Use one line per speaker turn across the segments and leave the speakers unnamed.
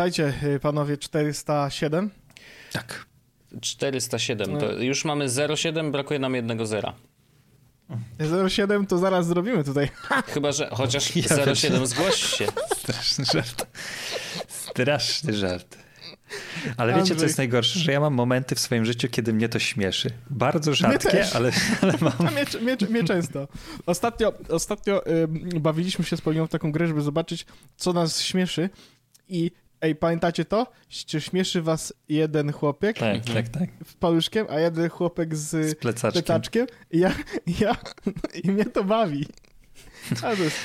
Witajcie y, panowie 407.
Tak.
407. To już mamy 0,7, brakuje nam jednego zera.
07 to zaraz zrobimy tutaj.
Chyba, że chociaż
Ja
0,7 zgłoś się.
Straszny żart. Straszny żart. Ale wiecie, co
Andrzej.
jest najgorsze? Że ja mam momenty w swoim życiu, kiedy mnie to śmieszy. Bardzo rzadkie, ale, ale mam.
Mnie, mnie, mnie często. Ostatnio, ostatnio bawiliśmy się z Poliną w taką grę, żeby zobaczyć, co nas śmieszy. I ej, pamiętacie to? Czy śmieszy was jeden chłopiek
Tak, tak, tak.
z paluszkiem, a jeden chłopek z,
Z plecaczkiem.
plecaczkiem? I ja, ja, i mnie to bawi. A to jest,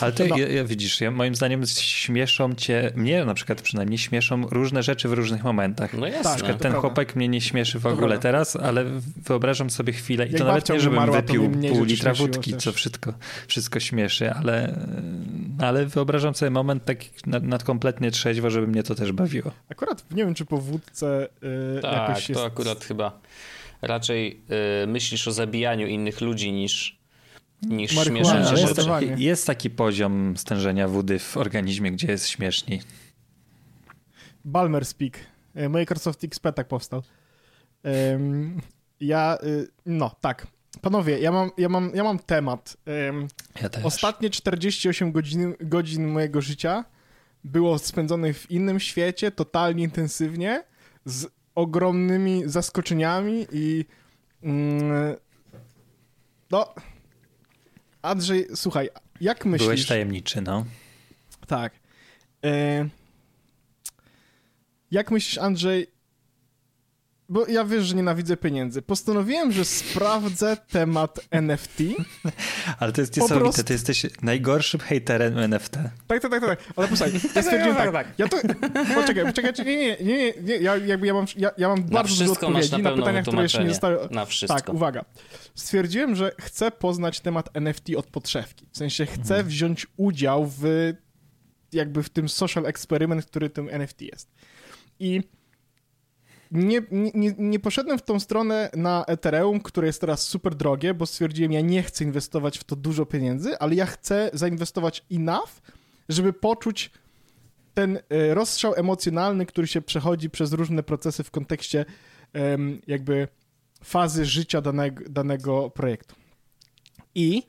Ale to
No.
ja, ja, widzisz, ja, moim zdaniem śmieszą cię, mnie na przykład przynajmniej śmieszą różne rzeczy w różnych momentach.
No
Tak,
jasne.
Na
to
przykład ten
prawda.
chłopak mnie nie śmieszy w
To
ogóle
prawda.
teraz, ale wyobrażam sobie chwilę i
Jak
to nawet nie, żebym
umarła,
wypił pół litra wódki,
też.
co wszystko, wszystko śmieszy, ale, ale wyobrażam sobie moment taki nad, nad kompletnie trzeźwo, żeby mnie to też bawiło.
akurat nie wiem, czy po wódce y,
Tak,
jakoś jest...
to akurat chyba raczej y, myślisz o zabijaniu innych ludzi niż, niż cię
ale
jest
jest,
rzeczy.
taki, poziom stężenia wody w organizmie, gdzie jest śmieszniej.
Balmer Speak. E, Microsoft XP tak powstał. Ja, y, no tak. Panowie, ja mam, ja mam, ja mam temat. Em,
Ja też.
Ostatnie 48 godzin, godzin mojego życia było spędzonych w innym świecie, totalnie intensywnie, z ogromnymi zaskoczeniami i mm, no Andrzej, słuchaj, jak myślisz...
Byłeś tajemniczy, no.
Tak. E... Jak myślisz, Andrzej? Bo ja wiesz, że nienawidzę pieniędzy. Postanowiłem, że sprawdzę temat NFT.
Ale to jest niesamowite,
prostu-
ty jesteś najgorszym hejterem NFT.
Tak, tak, tak, tak. Ale posłuchaj, ja stwierdziłem tak. Ja to... Poczekaj, poczekaj, nie, nie, nie, nie, nie. Ja, jakby ja mam, ja, ja mam
Na
bardzo dużo odpowiedzi
na
na pytania, które jeszcze nie zostały...
Na wszystko.
Tak, uwaga. Stwierdziłem, że chcę poznać temat NFT od podszewki. W sensie chcę
Mhm.
wziąć udział w jakby w tym social eksperyment, który tym NFT jest. I nie, nie, nie- poszedłem w tą stronę na Ethereum, które jest teraz super drogie, bo stwierdziłem, ja nie chcę inwestować w to dużo pieniędzy, ale ja chcę zainwestować enough, żeby poczuć ten e, rozstrzał emocjonalny, który się przechodzi przez różne procesy w kontekście jakby fazy życia danego, danego projektu. I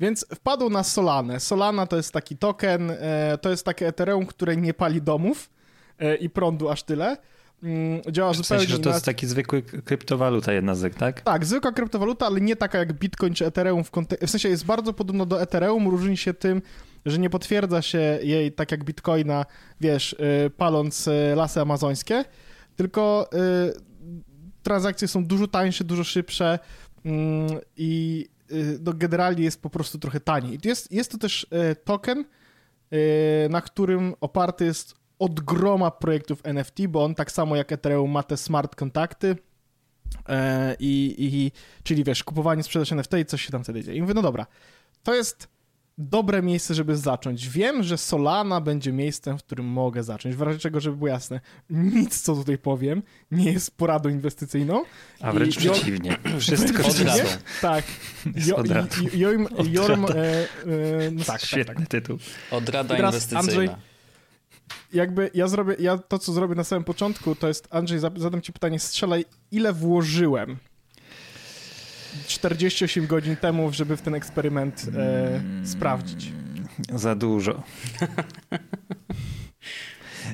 więc wpadł na Solanę. Solana to jest taki token, e, to jest takie Ethereum, które nie pali domów e, i prądu aż tyle. Mm, działa
W
zupełnie
sensie, że to jest taki zwykły kryptowaluta jedna z tak?
Tak, zwykła kryptowaluta, ale nie taka jak Bitcoin czy Ethereum. W, kontek- w sensie jest bardzo podobna do Ethereum, różni się tym, że nie potwierdza się jej tak jak Bitcoina, wiesz, y, paląc y, lasy amazońskie, tylko y, transakcje są dużo tańsze, dużo szybsze mm, i no, generalnie jest po prostu trochę taniej. Jest, jest to też token, na którym oparty jest od groma projektów NFT, bo on tak samo jak Ethereum ma te smart kontakty, E, i, i, czyli wiesz, kupowanie, sprzedaż NFT i coś się tam wtedy dzieje. I mówię, no dobra, to jest dobre miejsce, żeby zacząć. Wiem, że Solana będzie miejscem, w którym mogę zacząć. W razie czego, żeby było jasne, nic, co tutaj powiem, nie jest poradą inwestycyjną.
A wręcz
I-
przeciwnie. Wszystko
Od
przeciwnie.
Tak.
Jest
Jo,
od Od
Jorm,
razu.
e, e, no tak, tak,
Świetny
tak.
tytuł.
Odrada inwestycyjna.
Andrzej- Jakby ja zrobię, ja to, co zrobię na samym początku, to jest, Andrzej, zadam ci pytanie, strzelaj, ile włożyłem 48 godzin temu, żeby w ten eksperyment e, sprawdzić?
Za dużo.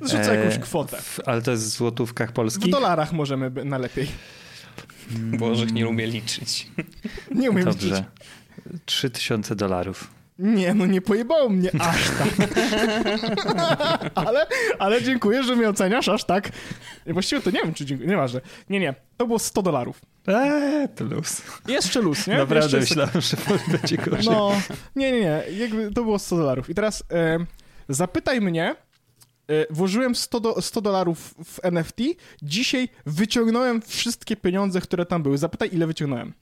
Zrzucę
E,
jakąś kwotę.
W, ale to jest w złotówkach
W
polskich?
dolarach możemy by- najlepiej.
Bożek nie umie liczyć.
Nie umiem liczyć.
Dobrze. 3000 dolarów.
Nie, no nie pojebało mnie aż tak. ale, ale dziękuję, że mnie oceniasz aż tak. Właściwie to nie wiem, czy dziękuję. Nieważne. Nie, nie. To było 100 dolarów.
Eee, to luz.
Jeszcze luz, nie?
Naprawdę
Jeszcze
myślałem, że będzie gorzej.
No, nie, nie, nie. Jakby to było 100 dolarów. I teraz e, zapytaj mnie. E, włożyłem 100, do, 100 dolarów w NFT. Dzisiaj wyciągnąłem wszystkie pieniądze, które tam były. Zapytaj, ile wyciągnąłem.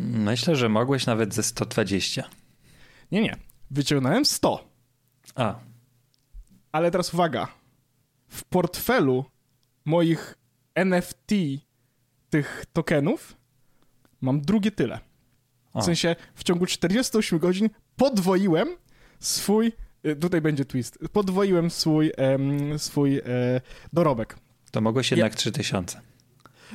Myślę, że mogłeś nawet ze 120.
Nie, nie. Wyciągnąłem 100.
A,
Ale teraz uwaga. W portfelu moich NFT tych tokenów mam drugie tyle. W
O.
sensie w ciągu 48 godzin podwoiłem swój y, tutaj będzie twist. Podwoiłem swój, em, swój e, dorobek.
To mogłeś jednak 3000.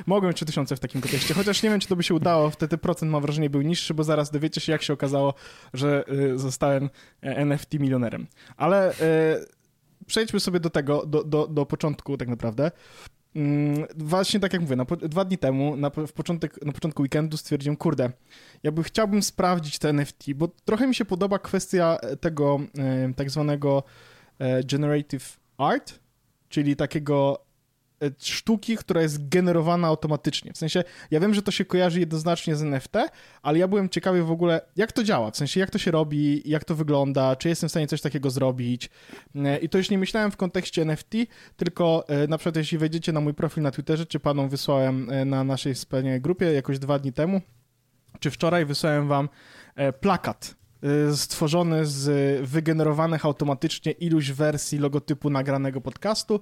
Mogłem 3000 w takim kontekście, chociaż nie wiem, czy to by się udało. Wtedy procent, mam wrażenie, był niższy, bo zaraz dowiecie się, jak się okazało, że y, zostałem e, NFT milionerem. Ale y, przejdźmy sobie do tego, do, do, do początku tak naprawdę. Mm, Właśnie tak jak mówię, po- dwa dni temu, na, w początek, na początku weekendu stwierdziłem, kurde, ja by chciałbym sprawdzić te NFT, bo trochę mi się podoba kwestia e, tego e, tak zwanego generative art, czyli takiego sztuki, która jest generowana automatycznie. W sensie, ja wiem, że to się kojarzy jednoznacznie z NFT, ale ja byłem ciekawy w ogóle, jak to działa, w sensie, jak to się robi, jak to wygląda, czy jestem w stanie coś takiego zrobić. E, I to już nie myślałem w kontekście NFT, tylko e, na przykład jeśli wejdziecie na mój profil na Twitterze, czy panom wysłałem e, na naszej wspaniałej grupie jakoś dwa dni temu, czy wczoraj wysłałem wam e, plakat e, stworzony z wygenerowanych automatycznie iluś wersji logotypu nagranego podcastu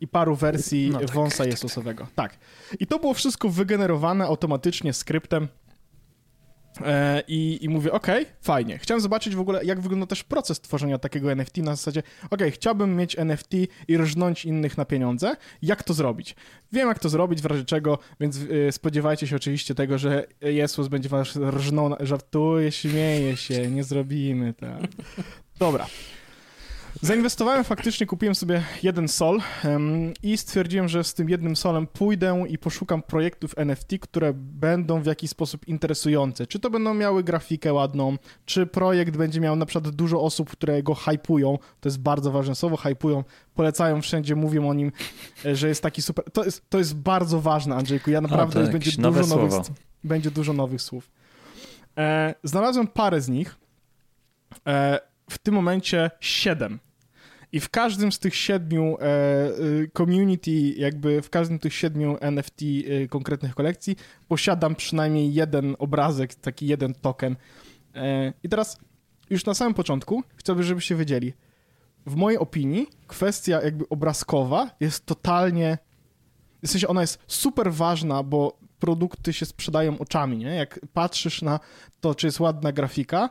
i paru wersji
No tak,
wąsa
tak,
Jesusowego. Tak. I to było wszystko wygenerowane automatycznie skryptem. E, I, I mówię, okej, fajnie. Chciałem zobaczyć w ogóle, jak wygląda też proces tworzenia takiego NFT na zasadzie, okej, chciałbym mieć NFT i rżnąć innych na pieniądze. Jak to zrobić? Wiem, jak to zrobić, w razie czego, więc y, spodziewajcie się oczywiście tego, że Jesus będzie was rżnął, na- żartuje, śmieje się, nie zrobimy tak. Dobra. Zainwestowałem faktycznie, kupiłem sobie jeden sol em, i stwierdziłem, że z tym jednym solem pójdę i poszukam projektów NFT, które będą w jakiś sposób interesujące. Czy to będą miały grafikę ładną, czy projekt będzie miał na przykład dużo osób, które go hypują, to jest bardzo ważne słowo, hypują, polecają wszędzie, mówią o nim, e, że jest taki super... To jest, to jest bardzo ważne, Andrzejku, ja naprawdę jest,
jakieś
będzie
nowe
dużo nowych, będzie dużo nowych słów. E, znalazłem parę z nich, e, w tym momencie siedem. I w każdym z tych siedmiu e, y, community, jakby w każdym z tych siedmiu NFT y, konkretnych kolekcji posiadam przynajmniej jeden obrazek, taki jeden token. E, I teraz już na samym początku chciałbym, żebyście wiedzieli, w mojej opinii kwestia jakby obrazkowa jest totalnie, w sensie ona jest super ważna, bo produkty się sprzedają oczami, nie? Jak patrzysz na to, czy jest ładna grafika,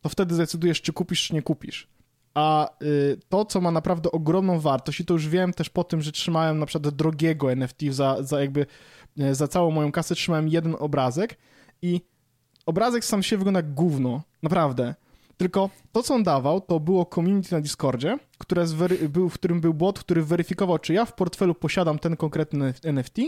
to wtedy decydujesz, czy kupisz, czy nie kupisz. A y, to, co ma naprawdę ogromną wartość, i to już wiem też po tym, że trzymałem na przykład drogiego NFT za, za jakby y, za całą moją kasę, trzymałem jeden obrazek i obrazek sam się wygląda gówno, naprawdę. Tylko to, co on dawał, to było community na Discordzie, które był, w którym był bot, który weryfikował, czy ja w portfelu posiadam ten konkretny NFT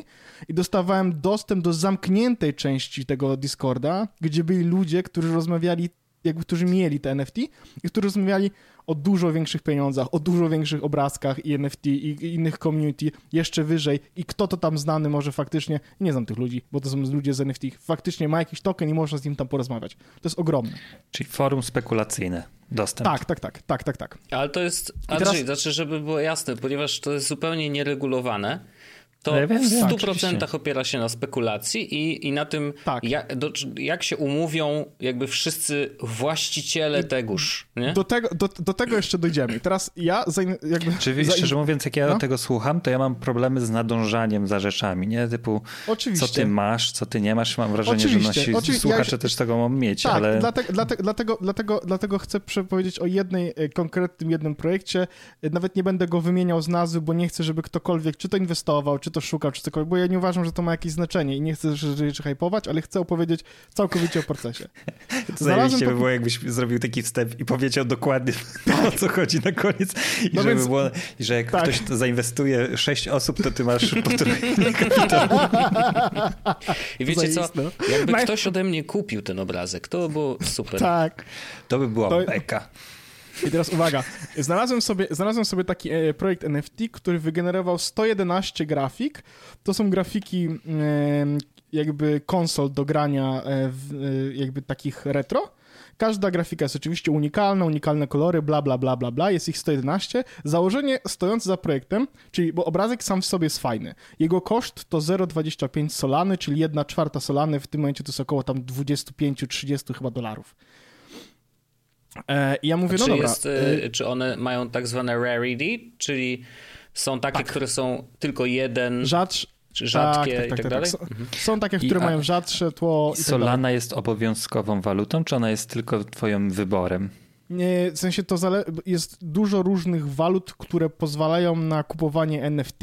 i dostawałem dostęp do zamkniętej części tego Discorda, gdzie byli ludzie, którzy rozmawiali, jakby którzy mieli te NFT i którzy rozmawiali o dużo większych pieniądzach, o dużo większych obrazkach i NFT i, i innych community jeszcze wyżej i kto to tam znany może faktycznie, nie znam tych ludzi, bo to są ludzie z NFT, faktycznie ma jakiś token i można z nim tam porozmawiać. To jest ogromne.
Czyli forum spekulacyjne. Dostęp.
Tak, tak, tak, tak, tak, tak.
Ale to jest,
teraz-
Andrzej, znaczy, żeby było jasne, ponieważ to jest zupełnie nieregulowane, to
Ja wiem,
w
wiem,
100%
oczywiście.
opiera się na spekulacji i, i na tym,
Tak.
jak, do, jak się umówią jakby wszyscy właściciele tegoż, nie?
Do tego, do, do tego jeszcze dojdziemy. I teraz ja zain, jakby...
Czy
zain-
szczerze mówiąc, jak ja
No.
tego słucham, to ja mam problemy z nadążaniem za rzeczami, nie? Typu,
Oczywiście.
co ty masz, co ty nie masz. Mam wrażenie, że
Oczywiście,
nasi
oczywi-
słuchacze
ja-
też tego mogą mieć,
Tak,
ale
dlatego, dlatego, dlatego, dlatego, dlatego chcę przepowiedzieć o jednej e, konkretnym jednym projekcie. E, Nawet nie będę go wymieniał z nazwy, bo nie chcę, żeby ktokolwiek czy to inwestował, czy to szukał, czy cokolwiek, bo ja nie uważam, że to ma jakieś znaczenie i nie chcę rzeczy hypować, ale chcę opowiedzieć całkowicie o procesie.
to zajebiście by było, jakbyś zrobił taki wstęp i powiedział dokładnie o co chodzi na koniec. I
No
żeby
więc-
było, że jak
tak.
ktoś to zainwestuje sześć osób, to ty masz potrójnie
I wiecie co, jakby ktoś ode mnie kupił ten obrazek, to by było super.
Tak.
To by była
To-
beka.
I teraz uwaga, znalazłem sobie, znalazłem sobie taki e, projekt NFT, który wygenerował 111 grafik. To są grafiki jakby konsol do grania e, e, jakby takich retro. Każda grafika jest oczywiście unikalna, unikalne kolory, bla, bla, bla, bla, bla. Jest ich 111. Założenie stojące za projektem, czyli, bo obrazek sam w sobie jest fajny. Jego koszt to 0,25 solany, czyli 1 czwarta solany. W tym momencie to jest około tam 25-30 chyba dolarów. E, I ja mówię,
czy,
no dobra.
jest,
e,
y, czy one mają tak zwane rarity, czyli są takie, które są tylko jeden,
Rzadsz,
czy rzadkie
tak,
i
tak,
tak,
tak,
dalej?
Są, są takie,
I-
które
a-
mają rzadsze tło i tak dalej.
Solana jest obowiązkową walutą, czy ona jest tylko twoim wyborem?
Nie, w sensie to zale- jest dużo różnych walut, które pozwalają na kupowanie NFT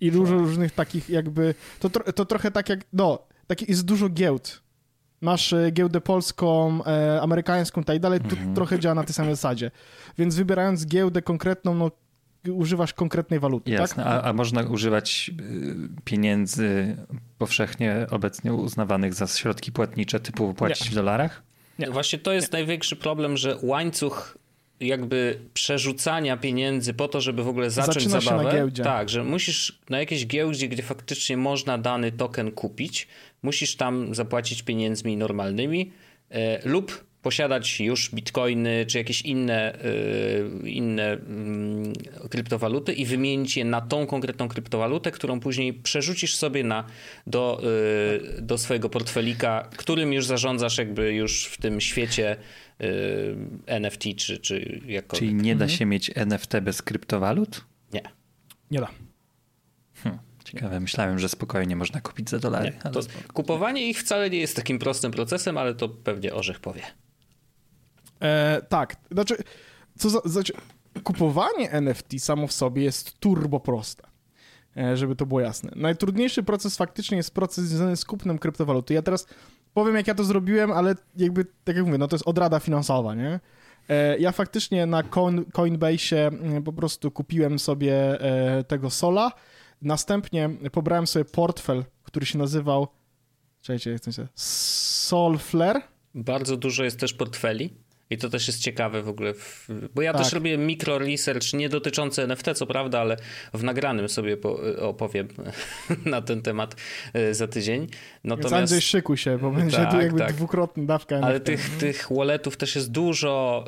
i dużo różnych takich jakby, to, tro- to trochę tak jak, no, taki, jest dużo giełd. Masz e, giełdę polską, e, amerykańską i tak dalej, to
Mhm.
trochę działa na tej samej zasadzie. Więc wybierając giełdę konkretną, no, używasz konkretnej waluty,
Jasne,
tak?
a, a można używać y, pieniędzy powszechnie obecnie uznawanych za środki płatnicze, typu płacić w dolarach?
Nie.
Właśnie to jest największy problem, że łańcuch jakby przerzucania pieniędzy po to, żeby w ogóle zacząć
Zaczyna się
zabawę.
na giełdzie.
Tak, że musisz na jakiejś giełdzie, gdzie faktycznie można dany token kupić, musisz tam zapłacić pieniędzmi normalnymi e, lub posiadać już bitcoiny czy jakieś inne, e, inne mm, kryptowaluty i wymienić je na tą konkretną kryptowalutę, którą później przerzucisz sobie na, do, e, do swojego portfelika, którym już zarządzasz jakby już w tym świecie NFT czy, czy jakkolwiek.
Czyli nie
Mhm.
da się mieć NFT bez kryptowalut?
Nie.
Nie da.
Ciekawe, myślałem, że spokojnie można kupić za dolary.
nie.
ale
kupowanie ich wcale nie jest takim prostym procesem, ale to pewnie Orzech powie.
E, tak, znaczy, co za, znaczy, kupowanie NFT samo w sobie jest turbo proste, e, żeby to było jasne. Najtrudniejszy proces faktycznie jest proces związany z kupnem kryptowaluty. Ja teraz powiem, jak ja to zrobiłem, ale jakby, tak jak mówię, no to jest odrada finansowa, nie? E, ja faktycznie na Coin, Coinbase mm, po prostu kupiłem sobie e, tego Sola, następnie pobrałem sobie portfel, który się nazywał, czekajcie, jak to się Solflare,
Bardzo dużo jest też portfeli. I to też jest ciekawe w ogóle, bo ja
Tak.
też robię mikro research, nie dotyczący NFT, co prawda, ale w nagranym sobie po, opowiem na ten temat e, za tydzień.
Więc
Natomiast,
Andrzej, szykuj się, bo będzie
Tak,
tu jakby
tak.
dwukrotna dawka
ale
NFT.
tych, tych walletów też jest dużo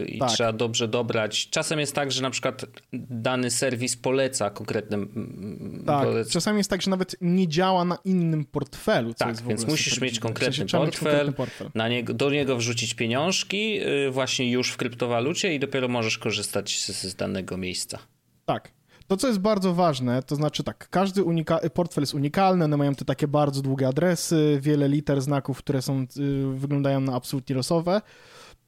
yy, i
Tak.
trzeba dobrze dobrać. Czasem jest tak, że na przykład dany serwis poleca konkretny. mm,
Tak,
polec-
czasami jest tak, że nawet nie działa na innym portfelu,
Tak, więc musisz mieć konkretny
W sensie trzeba mieć
portfel.
konkretny portfel.
na niego, do niego wrzucić pieniążki właśnie już w kryptowalucie i dopiero możesz korzystać z, z danego miejsca.
Tak. To, co jest bardzo ważne, to znaczy tak, każdy portfel jest unikalny, one mają te takie bardzo długie adresy, wiele liter, znaków, które są, y, wyglądają na absolutnie losowe.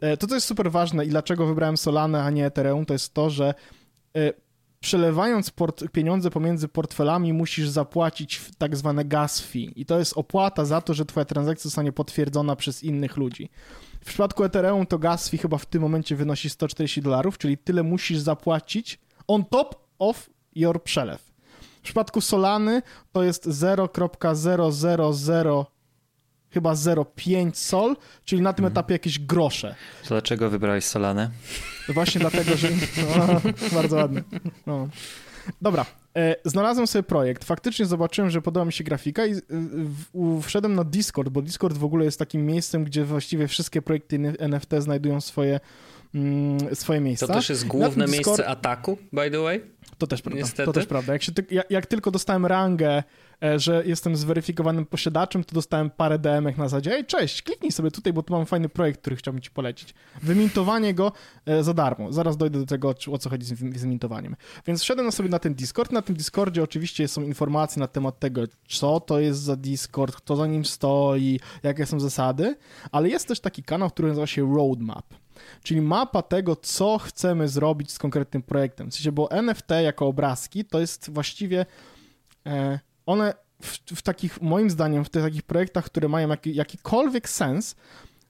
E, To, co jest super ważne i dlaczego wybrałem Solanę, a nie Ethereum, to jest to, że e, przelewając port- pieniądze pomiędzy portfelami musisz zapłacić tak zwane gas fee i to jest opłata za to, że twoja transakcja zostanie potwierdzona przez innych ludzi. W przypadku Ethereum to gas fee chyba w tym momencie wynosi 140 dolarów, czyli tyle musisz zapłacić on top of your przelew. W przypadku Solany to jest 0,000 chyba 0,5 sol, czyli na tym etapie jakieś grosze.
To dlaczego wybrałeś Solanę?
Właśnie dlatego, że... No, bardzo ładnie. No. Dobra, e, znalazłem sobie projekt. Faktycznie zobaczyłem, że podoba mi się grafika i e, wszedłem na Discord, bo Discord w ogóle jest takim miejscem, gdzie właściwie wszystkie projekty NFT znajdują swoje, mm, swoje miejsca.
To też jest główne
tym
miejsce
Discord-
ataku, by the way.
To też prawda.
Niestety.
To też prawda. Jak, ty, jak, tylko dostałem rangę, że jestem zweryfikowanym posiadaczem, to dostałem parę DM-ek na zasadzie ej, cześć, kliknij sobie tutaj, bo tu mam fajny projekt, który chciałbym ci polecić. Wymintowanie go e, za darmo. Zaraz dojdę do tego, o co chodzi z z mintowaniem. Więc wszedłem sobie na ten Discord. Na tym Discordzie oczywiście są informacje na temat tego, co to jest za Discord, kto za nim stoi, jakie są zasady, ale jest też taki kanał, który nazywa się Roadmap czyli mapa tego, co chcemy zrobić z konkretnym projektem. W sensie, bo NFT jako obrazki to jest właściwie e, one w, w takich, moim zdaniem, w tych takich projektach, które mają jaki, jakikolwiek sens,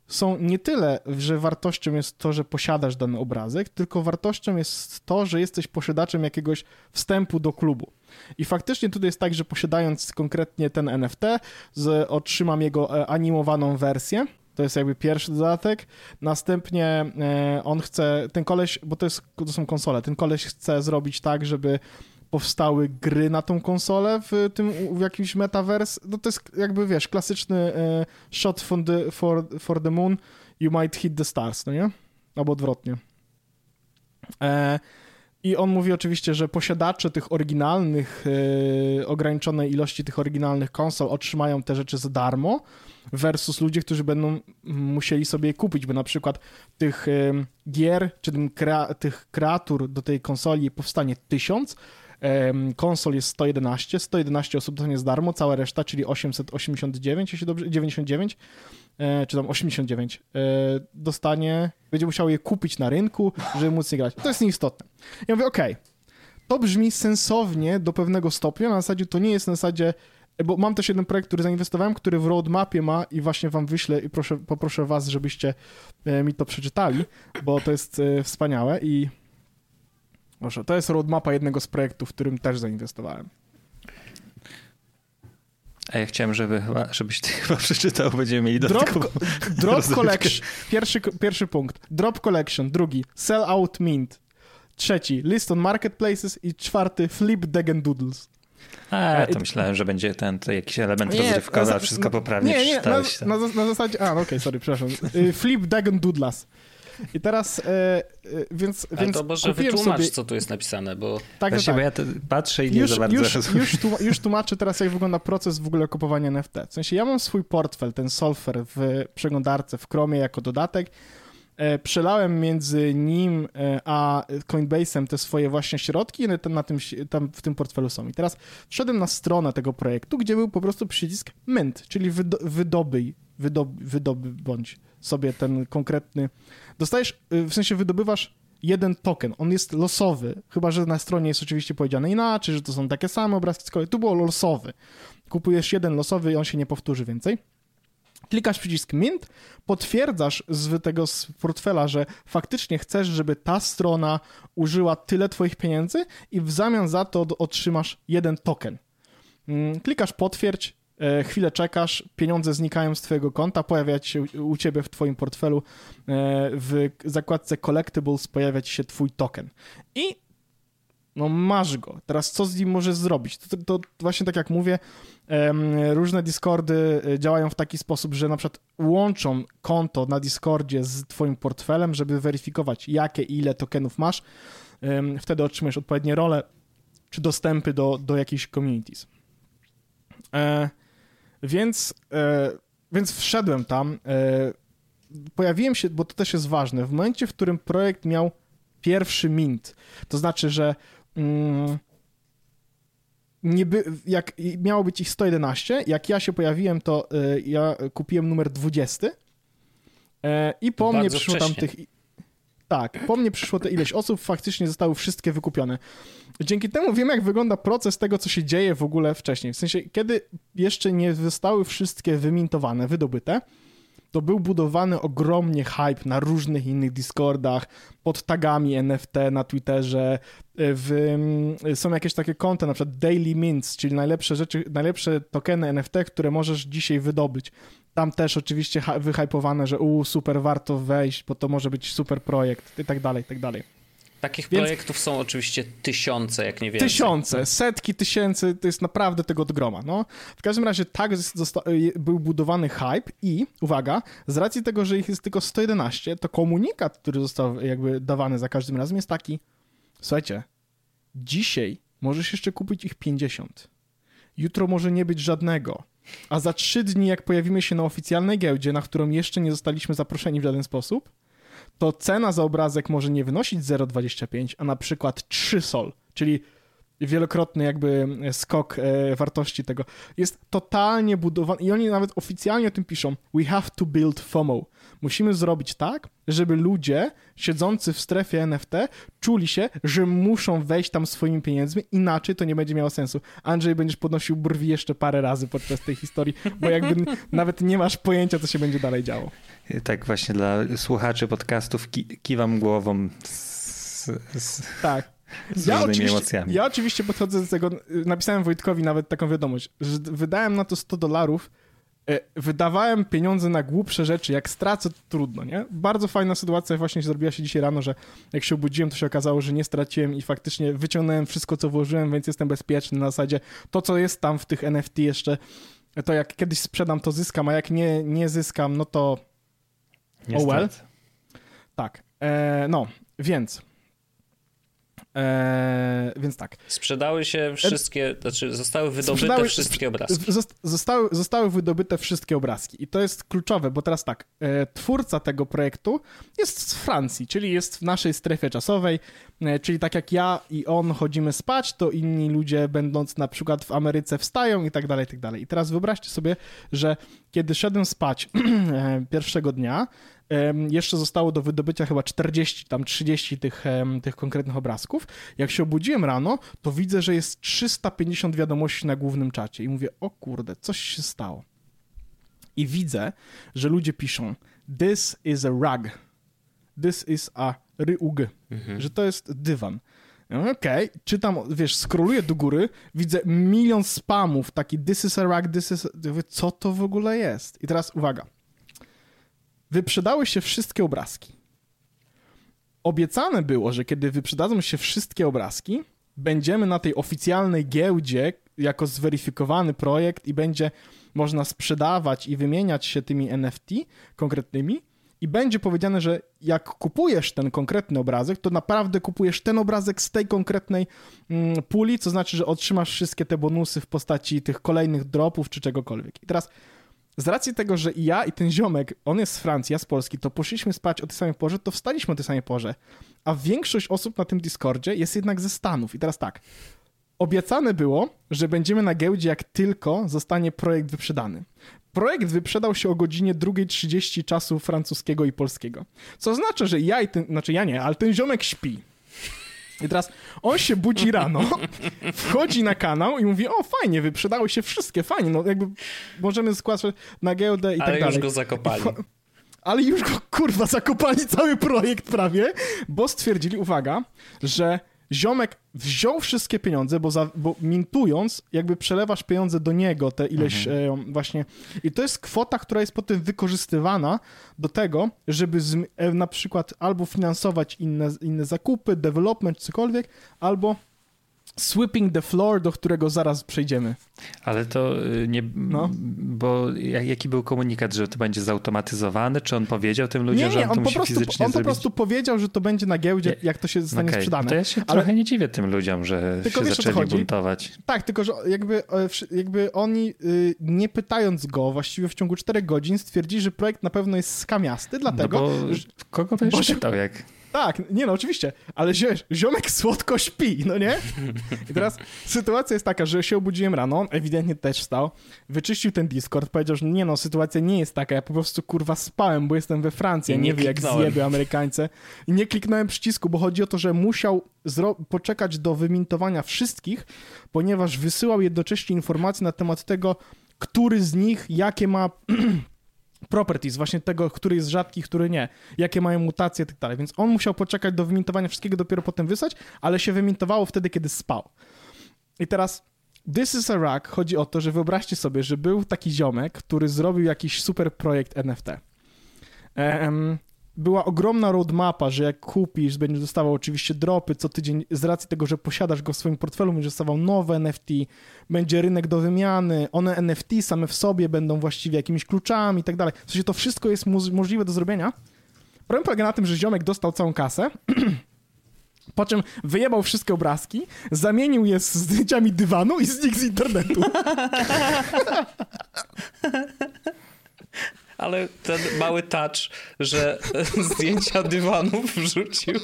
są nie tyle, że wartością jest to, że posiadasz dany obrazek, tylko wartością jest to, że jesteś posiadaczem jakiegoś wstępu do klubu. I faktycznie tutaj jest tak, że posiadając konkretnie ten NFT, z, otrzymam jego e, animowaną wersję. To jest jakby pierwszy dodatek. Następnie e, on chce, ten koleś, bo to, jest, to są konsole, ten koleś chce zrobić tak, żeby powstały gry na tą konsolę w tym, w jakimś metaverse. No to jest jakby, wiesz, klasyczny e, shot from the, for, for the moon, you might hit the stars, no nie? Albo odwrotnie. E, I on mówi oczywiście, że posiadacze tych oryginalnych, e, ograniczonej ilości tych oryginalnych konsol otrzymają te rzeczy za darmo, versus ludzie, którzy będą musieli sobie je kupić, bo na przykład tych em, gier, czy tym tych kreatur do tej konsoli powstanie tysiąc, konsol jest 111, 111 osób dostanie za darmo, cała reszta, czyli 889, jeśli dobrze, 99, e, czy tam 89, e, dostanie, będzie musiał je kupić na rynku, żeby móc nie grać. To jest nieistotne. Ja mówię, okej, okay, to brzmi sensownie do pewnego stopnia, na zasadzie to nie jest na zasadzie, bo mam też jeden projekt, który zainwestowałem, który w roadmapie ma i właśnie wam wyślę i proszę, poproszę was, żebyście e, mi to przeczytali, bo to jest wspaniałe i Proszę, to jest roadmapa jednego z projektów, w którym też zainwestowałem.
A ja chciałem, żeby chyba, żebyś ty chyba przeczytał, będziemy mieli dodatkową
Drop, drop Collection, pierwszy, pierwszy punkt. Drop Collection, drugi. Sell Out Mint. Trzeci, List on Marketplaces i czwarty, Flip Degen Doodles.
A, e, to myślałem, że będzie ten to jakiś element nie, rozrywkowy, a wszystko poprawnie
Nie, nie, na, na, na, zasadzie, a, no okej, okay, sorry, przepraszam. Y, Flip Dagon Doodles. I teraz, e, e, więc,
Ale więc to może wytłumacz, sobie... co tu jest napisane, bo...
Tak, Właśnie, tak. bo ja patrzę i nie
już,
za bardzo
już, już, tłum już tłumaczę teraz, jak wygląda proces w ogóle kupowania NFT. W sensie, ja mam swój portfel, ten Solfer w przeglądarce w Chromie jako dodatek, przelałem między nim e, a Coinbase'em te swoje właśnie środki i na tym, tam w tym portfelu są. I teraz wszedłem na stronę tego projektu, gdzie był po prostu przycisk Mint, czyli wydo wydobyj, wydoby, wydobądź sobie ten konkretny dostajesz, y, w sensie wydobywasz jeden token. On jest losowy, chyba że na stronie jest oczywiście powiedziane inaczej, że to są takie same obrazki. Tu było losowy. Kupujesz jeden losowy i on się nie powtórzy więcej. Klikasz przycisk Mint, potwierdzasz z tego z portfela, że faktycznie chcesz, żeby ta strona użyła tyle twoich pieniędzy i w zamian za to otrzymasz jeden token. Mm, klikasz potwierdź, E, chwilę czekasz, pieniądze znikają z twojego konta, pojawia się u ciebie w twoim portfelu e, w zakładce Collectibles pojawia ci się twój token. I no masz go. Teraz co z nim możesz zrobić? To, to, to właśnie tak jak mówię, różne Discordy e, działają w taki sposób, że na przykład łączą konto na Discordzie z twoim portfelem, żeby weryfikować jakie ile tokenów masz. Wtedy otrzymujesz odpowiednie role czy dostępy do, do jakichś communities. Więc, e, więc wszedłem tam. E, pojawiłem się, bo to też jest ważne, w momencie, w którym projekt miał pierwszy mint. To znaczy, że mm, nie by, jak miało być ich 111, jak ja się pojawiłem, to e, ja kupiłem numer 20 e, i po mnie przyszło wcześnie. tam tych tak, po mnie przyszło te ileś osób, faktycznie zostały wszystkie wykupione. Dzięki temu wiem, jak wygląda proces tego, co się dzieje w ogóle wcześniej. W sensie, kiedy jeszcze nie zostały wszystkie wymintowane, wydobyte, to był budowany ogromnie hype na różnych innych Discordach, pod tagami NFT na Twitterze. W, mm, są jakieś takie konta, na przykład Daily Mints, czyli najlepsze rzeczy, najlepsze tokeny NFT, które możesz dzisiaj wydobyć. Tam też oczywiście wyhypowane, że u super warto wejść, bo to może być super projekt i tak dalej, i tak dalej.
Takich Więc... projektów są oczywiście tysiące, jak nie więcej.
Tysiące, setki tysięcy, to jest naprawdę tego od groma. No. W każdym razie tak był budowany hype i, uwaga, z racji tego, że ich jest tylko 111, to komunikat, który został jakby dawany za każdym razem jest taki, słuchajcie, dzisiaj możesz jeszcze kupić ich 50. Jutro może nie być żadnego. A za trzy dni, jak pojawimy się na oficjalnej giełdzie, na którą jeszcze nie zostaliśmy zaproszeni w żaden sposób, to cena za obrazek może nie wynosić 0,25, a na przykład 3 sol, czyli wielokrotny jakby skok e, wartości tego. Jest totalnie budowany i oni nawet oficjalnie o tym piszą. We have to build FOMO. Musimy zrobić tak, żeby ludzie siedzący w strefie NFT czuli się, że muszą wejść tam swoimi pieniędzmi, inaczej to nie będzie miało sensu. Andrzej, będziesz podnosił brwi jeszcze parę razy podczas tej historii, bo jakby nawet nie masz pojęcia, co się będzie dalej działo.
Tak właśnie dla słuchaczy podcastów ki kiwam głową z, z...
Tak.
Z
ja
oczywiście, emocjami.
Ja oczywiście podchodzę do tego, napisałem Wojtkowi nawet taką wiadomość, że wydałem na to 100 dolarów, e, wydawałem pieniądze na głupsze rzeczy, jak stracę, to trudno, nie? Bardzo fajna sytuacja właśnie zrobiła się dzisiaj rano, że jak się obudziłem, to się okazało, że nie straciłem i faktycznie wyciągnąłem wszystko, co włożyłem, więc jestem bezpieczny na zasadzie to, co jest tam w tych NFT jeszcze, to jak kiedyś sprzedam, to zyskam, a jak nie, nie zyskam, no to oh well. Tak, e, no, więc Eee, więc tak.
Sprzedały się wszystkie, znaczy zostały wydobyte Sprzedały, wszystkie obrazki.
Zostały, zostały wydobyte wszystkie obrazki i to jest kluczowe, bo teraz tak, e, twórca tego projektu jest z Francji, czyli jest w naszej strefie czasowej, E, czyli tak jak ja i on chodzimy spać, to inni ludzie będąc na przykład w Ameryce wstają i tak dalej, i tak dalej. I teraz wyobraźcie sobie, że kiedy szedłem spać e, pierwszego dnia, jeszcze zostało do wydobycia chyba 40, tam 30 tych, tych konkretnych obrazków. Jak się obudziłem rano, to widzę, że jest 350 wiadomości na głównym czacie i mówię, o kurde, coś się stało. I widzę, że ludzie piszą, this is a rug, this is a ryug, mhm. że to jest dywan. Okej, okay. czytam, wiesz, skroluję do góry, widzę milion spamów, taki this is a rug, this is... A... Co to w ogóle jest? I teraz uwaga. Wyprzedały się wszystkie obrazki. Obiecane było, że kiedy wyprzedadzą się wszystkie obrazki, będziemy na tej oficjalnej giełdzie jako zweryfikowany projekt i będzie można sprzedawać i wymieniać się tymi NFT konkretnymi i będzie powiedziane, że jak kupujesz ten konkretny obrazek, to naprawdę kupujesz ten obrazek z tej konkretnej mm, puli, co znaczy, że otrzymasz wszystkie te bonusy w postaci tych kolejnych dropów czy czegokolwiek. I teraz z racji tego, że i ja i ten ziomek, on jest z Francji, ja z Polski, to poszliśmy spać o tej samej porze, to wstaliśmy o tej samej porze. A większość osób na tym Discordzie jest jednak ze Stanów. I teraz tak, obiecane było, że będziemy na giełdzie, jak tylko zostanie projekt wyprzedany. Projekt wyprzedał się o godzinie 2.30 czasu francuskiego i polskiego. Co oznacza, że ja i ten, znaczy ja nie, ale ten ziomek śpi. I teraz on się budzi rano, wchodzi na kanał i mówi, o fajnie, wyprzedały się wszystkie, fajnie, no jakby możemy składać na giełdę i
Ale
tak dalej.
Ale już go zakopali.
Ale już go, kurwa, zakopali cały projekt prawie, bo stwierdzili, uwaga, że ziomek wziął wszystkie pieniądze, bo, za, bo mintując, jakby przelewasz pieniądze do niego, te ileś mhm. e, właśnie. I to jest kwota, która jest potem wykorzystywana do tego, żeby z, e, na przykład albo finansować inne, inne zakupy, development, cokolwiek, albo Sweeping the floor, do którego zaraz przejdziemy.
Ale to y, nie. No. Bo jaki był komunikat, że to będzie zautomatyzowane? Czy on powiedział tym ludziom, nie, nie, że on, on to musi
prostu,
fizycznie
On po prostu powiedział, że to będzie na giełdzie, jak to się zostanie okay. sprzedane.
To ja się Ale... trochę nie dziwię tym ludziom, że tylko się wiesz, zaczęli buntować.
Tak, tylko że jakby, jakby oni y, nie pytając go właściwie w ciągu 4 godzin stwierdzili, że projekt na pewno jest skamiasty, dlatego...
No bo kogo będziesz pytał, jak...
Tak, nie no, oczywiście, ale ziomek słodko śpi, no nie? I teraz sytuacja jest taka, że się obudziłem rano, ewidentnie też wstał, wyczyścił ten Discord, powiedział, że nie no, sytuacja nie jest taka, ja po prostu kurwa spałem, bo jestem we Francji, a nie, nie wie jak zjeby Amerykańcy. I nie kliknąłem przycisku, bo chodzi o to, że musiał poczekać do wymintowania wszystkich, ponieważ wysyłał jednocześnie informacje na temat tego, który z nich, jakie ma properties, właśnie tego, który jest rzadki, który nie, jakie mają mutacje i tak dalej. Więc on musiał poczekać do wymintowania wszystkiego, dopiero potem wysłać, ale się wymintowało wtedy, kiedy spał. I teraz This is a Rack chodzi o to, że wyobraźcie sobie, że był taki ziomek, który zrobił jakiś super projekt NFT. Um, była ogromna roadmapa, że jak kupisz, będziesz dostawał oczywiście dropy co tydzień, z racji tego, że posiadasz go w swoim portfelu, będziesz dostawał nowe NFT, będzie rynek do wymiany, one NFT same w sobie będą właściwie jakimiś kluczami i tak dalej. W sensie to wszystko jest możliwe do zrobienia. Problem polega na tym, że ziomek dostał całą kasę, po czym wyjebał wszystkie obrazki, zamienił je z zdjęciami dywanu i znikł z internetu.
ale ten mały touch, że zdjęcia dywanów wrzucił,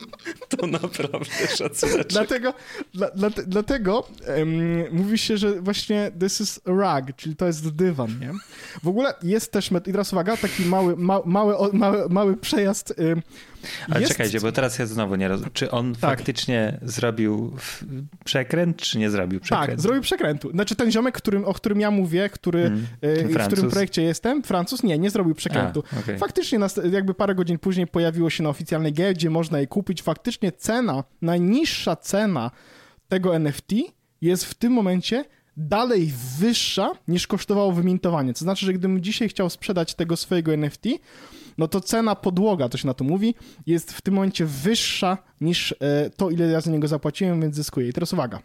to naprawdę szacunek.
Dlatego, dla, dla, dlatego um, mówi się, że właśnie this is rug, czyli to jest dywan, nie? W ogóle jest też, i teraz uwaga, taki mały, ma, mały, mały, mały przejazd um,
ale jest... czekajcie, bo teraz ja znowu nie rozumiem. Czy on tak. faktycznie zrobił przekręt, czy nie zrobił przekrętu?
Tak, zrobił przekrętu. Znaczy ten ziomek, którym, o którym ja mówię, który, hmm. w którym projekcie jestem, Francuz, nie, nie zrobił przekrętu. A, okay. Faktycznie jakby parę godzin później pojawiło się na oficjalnej giełdzie, można je kupić. Faktycznie cena, najniższa cena tego NFT jest w tym momencie dalej wyższa niż kosztowało wymintowanie. To znaczy, że gdybym dzisiaj chciał sprzedać tego swojego NFT, no to cena podłoga, to się na to mówi, jest w tym momencie wyższa niż e, to, ile ja za niego zapłaciłem, więc zyskuję. I teraz uwaga.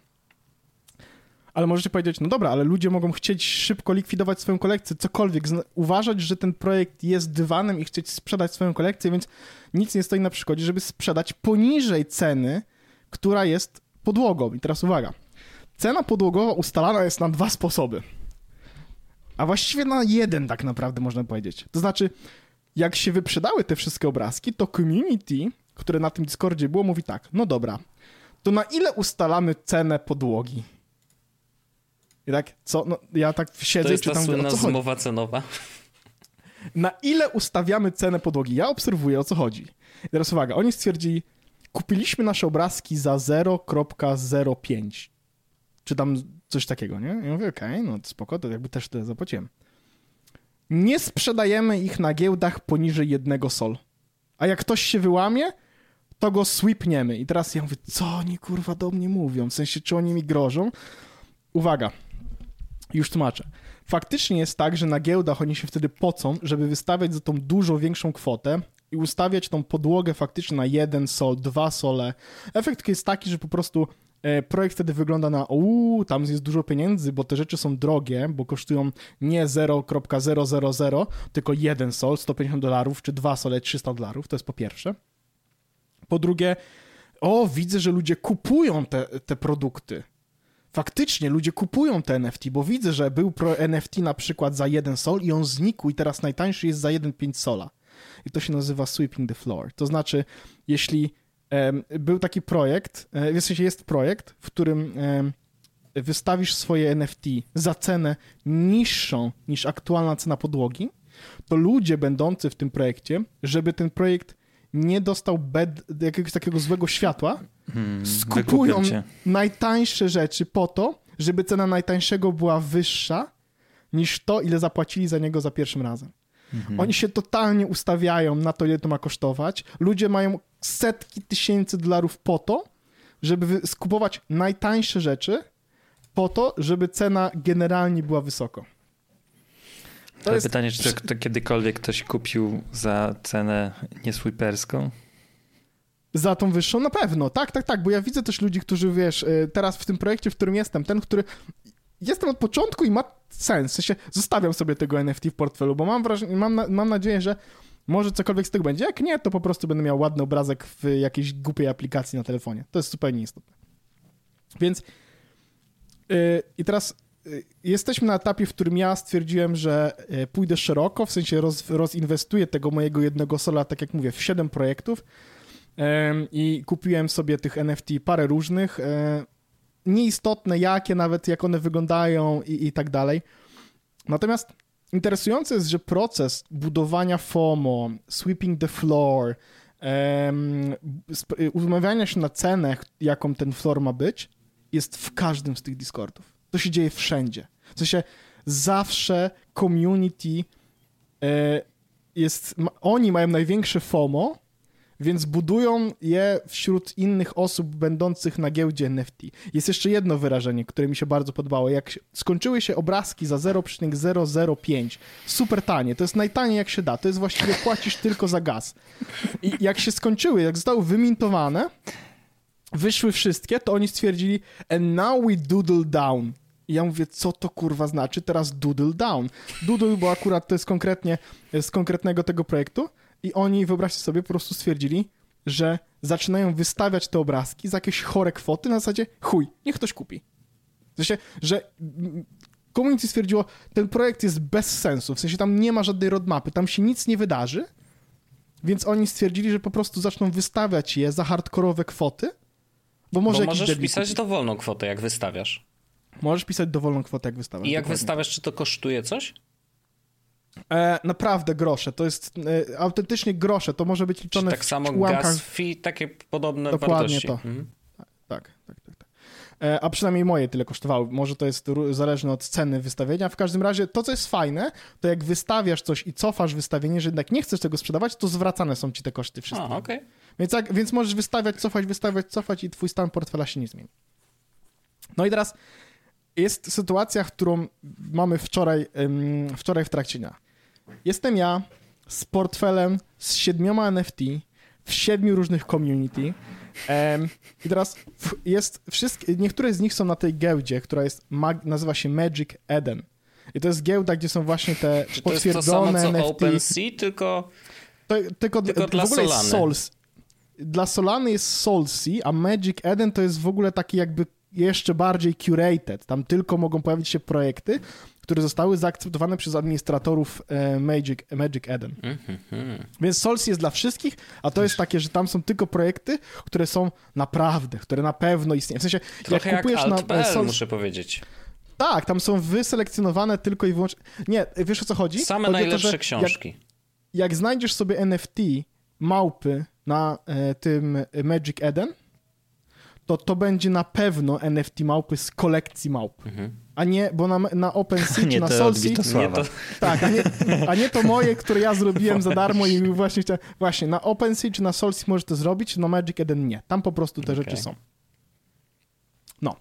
Ale możecie powiedzieć, no dobra, ale ludzie mogą chcieć szybko likwidować swoją kolekcję, cokolwiek, uważać, że ten projekt jest dywanem i chcieć sprzedać swoją kolekcję, więc nic nie stoi na przeszkodzie, żeby sprzedać poniżej ceny, która jest podłogą. I teraz uwaga. Cena podłogowa ustalana jest na dwa sposoby. A właściwie na jeden tak naprawdę można powiedzieć. To znaczy, jak się wyprzedały te wszystkie obrazki, to community, które na tym Discordzie było, mówi tak, no dobra, to na ile ustalamy cenę podłogi? I tak, co? No, ja tak siedzę
to jest
czytam,
ta słynna zmowa cenowa.
Na ile ustawiamy cenę podłogi? Ja obserwuję, o co chodzi. I teraz uwaga, oni stwierdzili, kupiliśmy nasze obrazki za 0.05. Czy tam coś takiego, nie? Ja mówię, okej, no to spoko, to jakby też tyle zapłaciłem. Nie sprzedajemy ich na giełdach poniżej jednego sol. A jak ktoś się wyłamie, to go sweepniemy. I teraz ja mówię, co oni kurwa do mnie mówią? W sensie, czy oni mi grożą? Uwaga, już tłumaczę. Faktycznie jest tak, że na giełdach oni się wtedy pocą, żeby wystawiać za tą dużo większą kwotę i ustawiać tą podłogę faktycznie na jeden sol, dwa sole. Efekt jest taki, że po prostu projekt wtedy wygląda na uuu, tam jest dużo pieniędzy, bo te rzeczy są drogie, bo kosztują nie 0.000, tylko jeden sol, 150 dolarów, czy dwa sole, 300 dolarów, to jest po pierwsze. Po drugie, o, widzę, że ludzie kupują te, te produkty. Faktycznie ludzie kupują te NFT, bo widzę, że był pro NFT na przykład za jeden sol i on znikł i teraz najtańszy jest za 1,5 sola. I to się nazywa sweeping the floor. To znaczy, jeśli był taki projekt, e, w sensie jest projekt, w którym wystawisz swoje NFT za cenę niższą niż aktualna cena podłogi, to ludzie będący w tym projekcie, żeby ten projekt nie dostał bed, jakiegoś takiego złego światła,
Hmm,
skupują najtańsze rzeczy po to, żeby cena najtańszego była wyższa niż to, ile zapłacili za niego za pierwszym razem.
Mhm.
Oni się totalnie ustawiają na to, ile to ma kosztować. Ludzie mają setki tysięcy dolarów po to, żeby skupować najtańsze rzeczy, po to, żeby cena generalnie była wysoko. To
Ale
jest
pytanie, czy to, to kiedykolwiek ktoś kupił za cenę niesweeperską?
Za tą wyższą? Na pewno, tak, tak, tak, bo ja widzę też ludzi, którzy, wiesz, y, teraz w tym projekcie, w którym jestem, ten, który jestem od początku i ma sens, w sensie zostawiam sobie tego NFT w portfelu, bo mam wrażenie, mam, na, mam nadzieję, że może cokolwiek z tego będzie, jak nie, to po prostu będę miał ładny obrazek w jakiejś głupiej aplikacji na telefonie. To jest zupełnie istotne. Więc y, i teraz y, jesteśmy na etapie, w którym ja stwierdziłem, że y, pójdę szeroko, w sensie roz, rozinwestuję tego mojego jednego sola, tak jak mówię, w 7 projektów, i kupiłem sobie tych NFT parę różnych, e, nieistotne jakie, nawet jak one wyglądają i, i tak dalej. Natomiast interesujące jest, że proces budowania FOMO, sweeping the floor, sp- umawiania się na cenę, jaką ten floor ma być, jest w każdym z tych Discordów. To się dzieje wszędzie. W sensie zawsze community e, jest, ma, oni mają największe FOMO, więc budują je wśród innych osób będących na giełdzie NFT. Jest jeszcze jedno wyrażenie, które mi się bardzo podobało. Jak skończyły się obrazki za 0,005, super tanie, to jest najtaniej jak się da, to jest właściwie płacisz tylko za gaz. I jak się skończyły, jak zostały wymintowane, wyszły wszystkie, to oni stwierdzili and now we doodle down. I ja mówię, co to kurwa znaczy teraz doodle down? Doodle, bo akurat to jest konkretnie z konkretnego tego projektu i oni, wyobraźcie sobie, po prostu stwierdzili, że zaczynają wystawiać te obrazki za jakieś chore kwoty na zasadzie chuj, niech ktoś kupi. W sensie, że mm, community stwierdziło, ten projekt jest bez sensu, w sensie tam nie ma żadnej roadmapy, tam się nic nie wydarzy, więc oni stwierdzili, że po prostu zaczną wystawiać je za hardkorowe kwoty, bo może
Bo możesz pisać
kupi.
dowolną kwotę, jak wystawiasz.
Możesz pisać dowolną kwotę, jak wystawiasz.
I jak
dokładnie.
wystawiasz, czy to kosztuje coś?
E, naprawdę grosze, to jest e, autentycznie grosze, to może być liczone
tak
w
samo
ułamkach...
gas fee, takie podobne
Dokładnie
wartości?
to.
Mhm.
Tak, tak, tak. tak. E, A przynajmniej moje tyle kosztowały. Może to jest zależne od ceny wystawienia. W każdym razie to, co jest fajne, to jak wystawiasz coś i cofasz wystawienie, że jednak nie chcesz tego sprzedawać, to zwracane są ci te koszty wszystkie.
A, okej.
Więc, jak, więc możesz wystawiać, cofać, wystawiać, cofać i twój stan portfela się nie zmieni. No i teraz jest sytuacja, którą mamy wczoraj, wczoraj w trakcie dnia. Jestem ja z portfelem z siedmioma NFT w siedmiu różnych community. Em, I teraz w- jest wszystkie, niektóre z nich są na tej giełdzie, która jest, mag, nazywa się Magic Eden. I to jest giełda, gdzie są właśnie te
Czy to jest to samo
potwierdzone
co
NFT.
OpenSea, tylko...
To, tylko,
Tylko
w
dla
ogóle jest
Solany.
Dla Solany jest Soulsea, a Magic Eden to jest w ogóle taki jakby jeszcze bardziej curated. Tam tylko mogą pojawić się projekty, które zostały zaakceptowane przez administratorów e, Magic, Magic Eden. Mm-hmm. Więc Sols jest dla wszystkich, a to jest takie, że tam są tylko projekty, które są naprawdę, które na pewno istnieją. W sensie,
Trochę jak kupujesz jak na Sols... muszę powiedzieć.
Tak, tam są wyselekcjonowane tylko i wyłącznie... Nie, wiesz o co chodzi?
Same
chodzi
najlepsze to, książki.
Jak, jak, znajdziesz sobie NFT małpy na e, tym Magic Eden, to to będzie na pewno NFT małpy z kolekcji małp. Mhm. A nie, bo na, na OpenSea czy na Solsi...
Nie to...
Tak, a nie, a nie to moje, które ja zrobiłem za darmo i właśnie chciałem... Właśnie, na OpenSea czy na Solsi możesz to zrobić, na Magic Eden nie. Tam po prostu te okay. rzeczy są. No,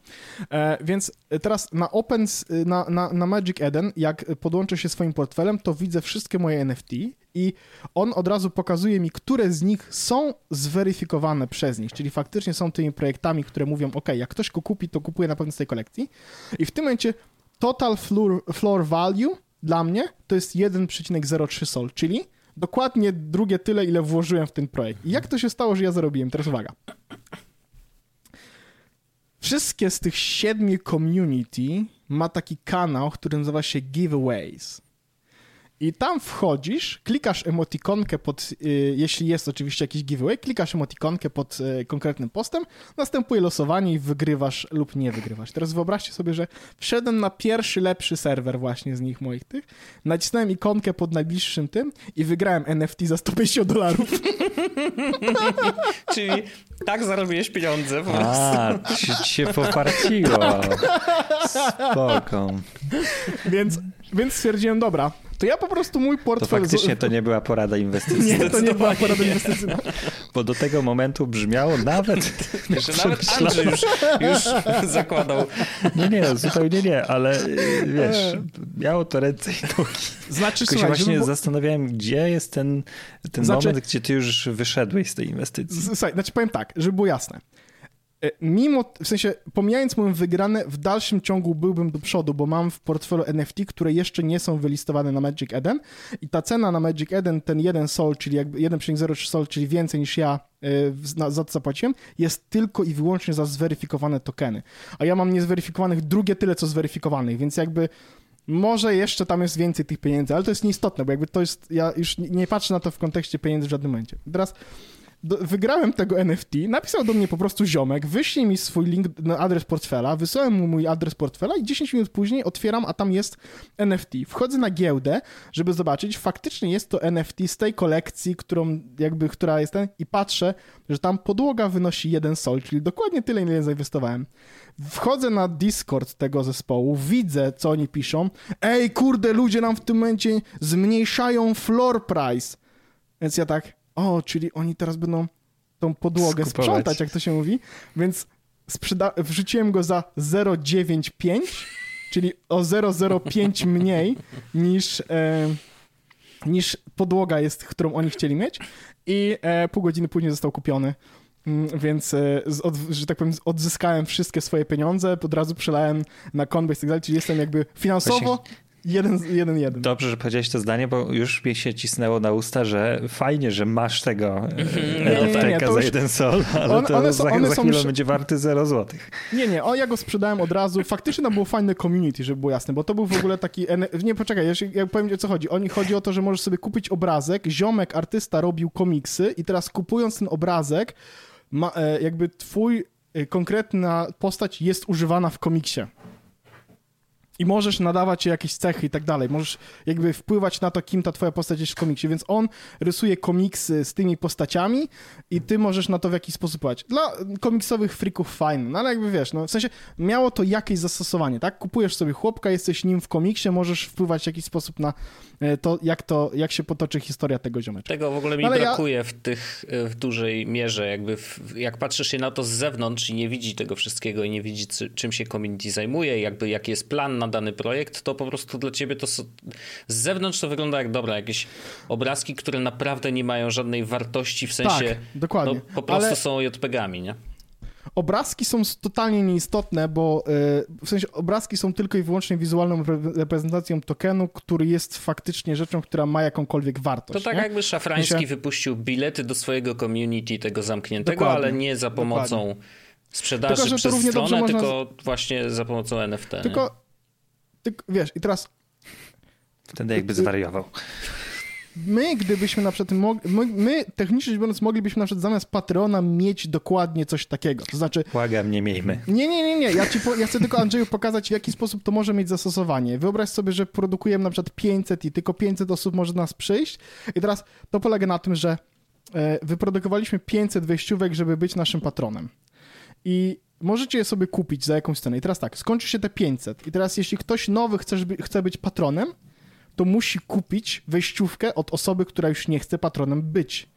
e, więc teraz na Open, na, na, na Magic Eden, jak podłączę się swoim portfelem, to widzę wszystkie moje NFT i on od razu pokazuje mi, które z nich są zweryfikowane przez nich, czyli faktycznie są tymi projektami, które mówią, ok, jak ktoś go kupi, to kupuje na pewno z tej kolekcji. I w tym momencie total floor, floor value dla mnie to jest 1,03 sol, czyli dokładnie drugie tyle, ile włożyłem w ten projekt. I jak to się stało, że ja zarobiłem? Teraz uwaga. Wszystkie z tych siedmiu community ma taki kanał, który nazywa się Giveaways. I tam wchodzisz, klikasz emotikonkę pod, y, jeśli jest oczywiście jakiś giveaway, klikasz emotikonkę pod y, konkretnym postem, następuje losowanie i wygrywasz lub nie wygrywasz. Teraz wyobraźcie sobie, że wszedłem na pierwszy lepszy serwer właśnie z nich moich tych, nacisnąłem ikonkę pod najbliższym tym i wygrałem NFT za 150 dolarów.
Czyli tak zarobiłeś pieniądze po prostu.
A, ci się poparciło. Spoko.
Więc, więc stwierdziłem, dobra, to ja po prostu mój portfel...
To faktycznie to nie była porada inwestycyjna.
Nie, to nie była porada inwestycyjna.
Bo do tego momentu brzmiało nawet...
Że nawet Andrzej już, już zakładał.
Nie, nie, zupełnie nie, ale wiesz, miało to ręce i nogi. Znaczy, Tylko się właśnie bo... zastanawiałem, gdzie jest ten, ten znaczy... moment, gdzie ty już wyszedłeś z tej inwestycji.
Słuchaj, znaczy powiem tak, żeby było jasne. E, mimo, w sensie, pomijając moją wygrane, w dalszym ciągu byłbym do przodu, bo mam w portfelu NFT, które jeszcze nie są wylistowane na Magic Eden i ta cena na Magic Eden, ten 1 sol, czyli jakby 1,03 sol, czyli więcej niż ja e, za to zapłaciłem, jest tylko i wyłącznie za zweryfikowane tokeny. A ja mam niezweryfikowanych drugie tyle, co zweryfikowanych, więc jakby może jeszcze tam jest więcej tych pieniędzy, ale to jest nieistotne, bo jakby to jest, ja już nie patrzę na to w kontekście pieniędzy w żadnym momencie. Teraz do, wygrałem tego NFT, napisał do mnie po prostu ziomek, wyślij mi swój link na adres portfela, wysłałem mu mój adres portfela i 10 minut później otwieram, a tam jest NFT. Wchodzę na giełdę, żeby zobaczyć, faktycznie jest to NFT z tej kolekcji, którą jakby, która jest ten i patrzę, że tam podłoga wynosi jeden sol, czyli dokładnie tyle, ile zainwestowałem. Wchodzę na Discord tego zespołu, widzę, co oni piszą. Ej, kurde, ludzie nam w tym momencie zmniejszają floor price. Więc ja tak, o, czyli oni teraz będą tą podłogę Skupować. sprzątać, jak to się mówi, więc sprzeda- wrzuciłem go za 0,95, czyli o 0,05 mniej niż, e, niż podłoga jest, którą oni chcieli mieć i e, pół godziny później został kupiony. Mm, więc, e, od, że tak powiem, odzyskałem wszystkie swoje pieniądze, od razu przelałem na Coinbase i tak dalej, czyli jestem jakby finansowo Jeden, jeden, jeden.
Dobrze, że powiedziałeś to zdanie, bo już mi się cisnęło na usta, że fajnie, że masz tego NFT za jeden sol, ale on, to one za, one za chwilę są... będzie warty 0 złotych.
Nie, nie, o, ja go sprzedałem od razu. Faktycznie to było fajne community, żeby było jasne, bo to był w ogóle taki... Nie, poczekaj, ja powiem o co chodzi. Oni, chodzi o to, że możesz sobie kupić obrazek, ziomek, artysta robił komiksy i teraz kupując ten obrazek, ma, e, jakby twój e, konkretna postać jest używana w komiksie i możesz nadawać jakieś cechy i tak dalej. Możesz jakby wpływać na to, kim ta twoja postać jest w komiksie, więc on rysuje komiksy z tymi postaciami i ty możesz na to w jakiś sposób wpływać. Dla komiksowych freaków fajne, no ale jakby wiesz, no w sensie miało to jakieś zastosowanie, tak? Kupujesz sobie chłopka, jesteś nim w komiksie, możesz wpływać w jakiś sposób na to, jak to, jak się potoczy historia tego ziomeczka.
Tego w ogóle mi ale brakuje ja... w tych, e, w dużej mierze, jakby w, jak patrzysz się na to z zewnątrz i nie widzi tego wszystkiego i nie widzi czym się community zajmuje, jakby jaki jest plan na dany projekt, to po prostu dla ciebie to z zewnątrz to wygląda jak dobra, jakieś obrazki, które naprawdę nie mają żadnej wartości w sensie. Tak,
dokładnie. No,
po prostu Ale... są JPG-ami, nie?
Obrazki są totalnie nieistotne, bo yy, w sensie obrazki są tylko i wyłącznie wizualną reprezentacją tokenu, który jest faktycznie rzeczą, która ma jakąkolwiek wartość.
To tak
nie?
jakby Szafrański wypuścił bilety do swojego community tego zamkniętego, Dokładnie. ale nie za pomocą Dokładnie sprzedaży tylko, przez stronę, można... tylko właśnie za pomocą NFT.
Tylko, tylko, wiesz, i teraz...
Wtedy jakby zwariował
my, gdybyśmy na przykład, mogli, my, my, technicznie rzecz biorąc, moglibyśmy na przykład zamiast Patrona mieć dokładnie coś takiego. To znaczy...
Błagam, nie miejmy.
Nie, nie, nie, nie. Ja, ci po, ja chcę tylko Andrzeju pokazać, w jaki sposób to może mieć zastosowanie. Wyobraź sobie, że produkujemy na przykład 500 i tylko 500 osób może do nas przyjść i teraz to polega na tym, że e, wyprodukowaliśmy 500 wejściówek, żeby być naszym patronem. I możecie je sobie kupić za jakąś cenę. I teraz tak, skończy się te 500 i teraz jeśli ktoś nowy chce, chce być patronem, to musi kupić wejściówkę od osoby, która już nie chce patronem być.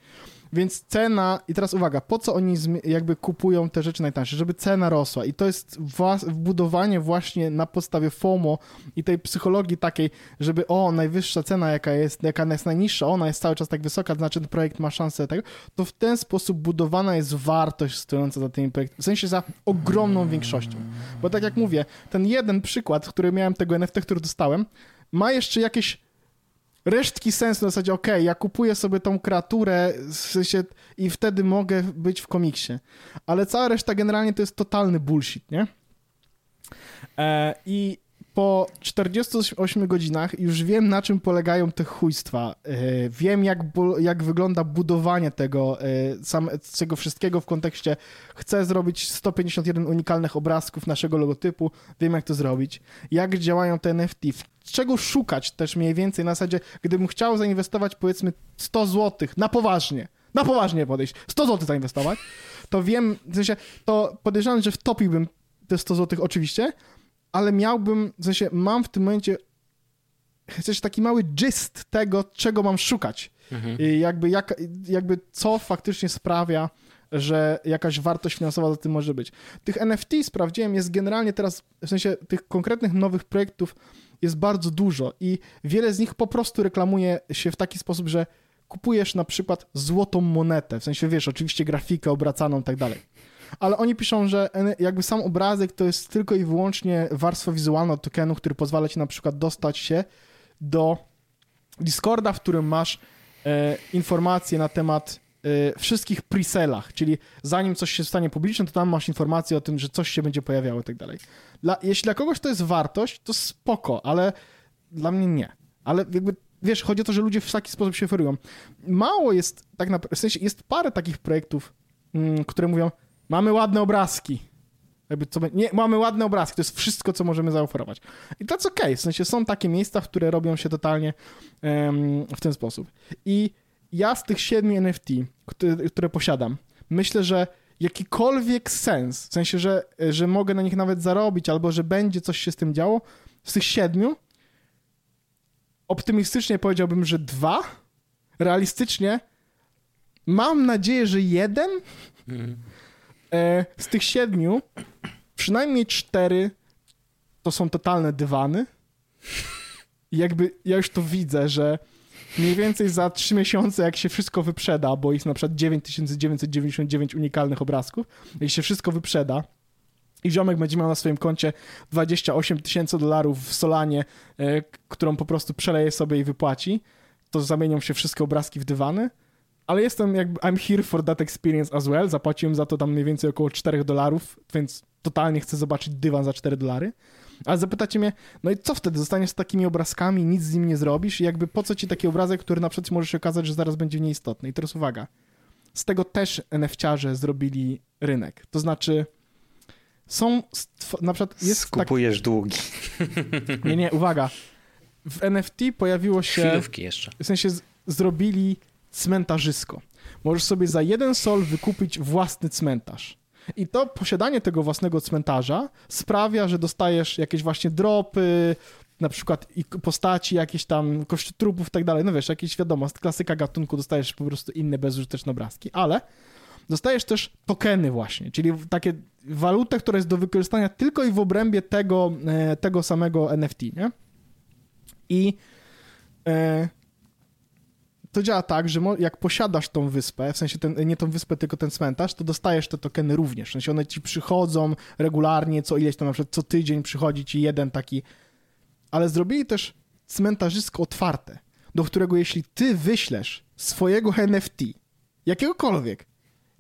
Więc cena, i teraz uwaga, po co oni jakby kupują te rzeczy najtańsze? Żeby cena rosła. I to jest wbudowanie właśnie na podstawie FOMO i tej psychologii takiej, żeby o, najwyższa cena, jaka jest, jaka jest najniższa, ona jest cały czas tak wysoka, znaczy ten projekt ma szansę tego, to w ten sposób budowana jest wartość stojąca za tymi projektami, w sensie za ogromną większością. Bo tak jak mówię, ten jeden przykład, który miałem tego NFT, który dostałem, ma jeszcze jakieś resztki sensu na zasadzie, ok, ja kupuję sobie tą kreaturę w sensie, i wtedy mogę być w komiksie. Ale cała reszta generalnie to jest totalny bullshit, nie? E, I po 48 godzinach już wiem, na czym polegają te chujstwa. E, wiem, jak, jak wygląda budowanie tego, e, sam, tego wszystkiego w kontekście chcę zrobić 151 unikalnych obrazków naszego logotypu, wiem, jak to zrobić. Jak działają te NFT, czego szukać też mniej więcej na zasadzie, gdybym chciał zainwestować powiedzmy 100 zł na poważnie, na poważnie podejść, 100 zł zainwestować, to wiem, w sensie, to podejrzewam, że wtopiłbym te 100 zł oczywiście, ale miałbym, w sensie mam w tym momencie chcesz taki mały gist tego, czego mam szukać. Mhm. I jakby, jak, jakby co faktycznie sprawia, że jakaś wartość finansowa za tym może być. Tych NFT sprawdziłem, jest generalnie teraz, w sensie tych konkretnych nowych projektów jest bardzo dużo i wiele z nich po prostu reklamuje się w taki sposób, że kupujesz na przykład złotą monetę, w sensie wiesz, oczywiście grafikę obracaną i tak dalej ale oni piszą, że jakby sam obrazek to jest tylko i wyłącznie warstwa wizualna od tokenu, który pozwala ci na przykład dostać się do Discorda, w którym masz e, informacje na temat e, wszystkich preselach, czyli zanim coś się stanie publiczne, to tam masz informacje o tym, że coś się będzie pojawiało i tak dalej. Jeśli dla kogoś to jest wartość, to spoko, ale dla mnie nie. Ale jakby wiesz, chodzi o to, że ludzie w taki sposób się oferują. Mało jest, tak naprawdę, w sensie jest parę takich projektów, mm, które mówią, Mamy ładne obrazki. Jakby co, nie, mamy ładne obrazki, to jest wszystko, co możemy zaoferować. I to jest okej, okay. w sensie są takie miejsca, które robią się totalnie um, w ten sposób. I ja z tych siedmiu NFT, które, które posiadam, myślę, że jakikolwiek sens, w sensie, że, że mogę na nich nawet zarobić, albo że będzie coś się z tym działo, z tych siedmiu, optymistycznie powiedziałbym, że dwa, realistycznie mam nadzieję, że jeden, mm. E, z tych siedmiu, przynajmniej cztery to są totalne dywany. I jakby ja już to widzę, że mniej więcej za trzy miesiące, jak się wszystko wyprzeda, bo jest na przykład 9999 unikalnych obrazków, jak się wszystko wyprzeda, i ziomek będzie miał na swoim koncie 28 tysięcy dolarów w Solanie, e, którą po prostu przeleje sobie i wypłaci, to zamienią się wszystkie obrazki w dywany ale jestem jakby, I'm here for that experience as well. Zapłaciłem za to tam mniej więcej około 4 dolarów, więc totalnie chcę zobaczyć dywan za 4 dolary. Ale zapytacie mnie, no i co wtedy? Zostaniesz z takimi obrazkami, nic z nim nie zrobisz i jakby po co ci taki obrazek, który na przykład może się okazać, że zaraz będzie nieistotny. I teraz uwaga, z tego też NFT-ciarze zrobili rynek. To znaczy są, na przykład jest
Skupujesz tak... długi.
Nie, nie, uwaga. W NFT pojawiło się...
Chwilówki jeszcze.
W sensie z... zrobili cmentarzysko. Możesz sobie za jeden sol wykupić własny cmentarz. I to posiadanie tego własnego cmentarza sprawia, że dostajesz jakieś właśnie dropy, na przykład postaci, jakieś tam kości trupów i tak dalej. No wiesz, jakieś wiadomo, klasyka gatunku dostajesz po prostu inne bezużyteczne obrazki, ale dostajesz też tokeny właśnie, czyli takie walutę, która jest do wykorzystania tylko i w obrębie tego, e, tego samego NFT, nie? I e, to działa tak, że jak posiadasz tą wyspę, w sensie ten, nie tą wyspę, tylko ten cmentarz, to dostajesz te tokeny również. W sensie one ci przychodzą regularnie, co ileś tam na przykład co tydzień przychodzi ci jeden taki. Ale zrobili też cmentarzysko otwarte, do którego jeśli ty wyślesz swojego NFT, jakiegokolwiek,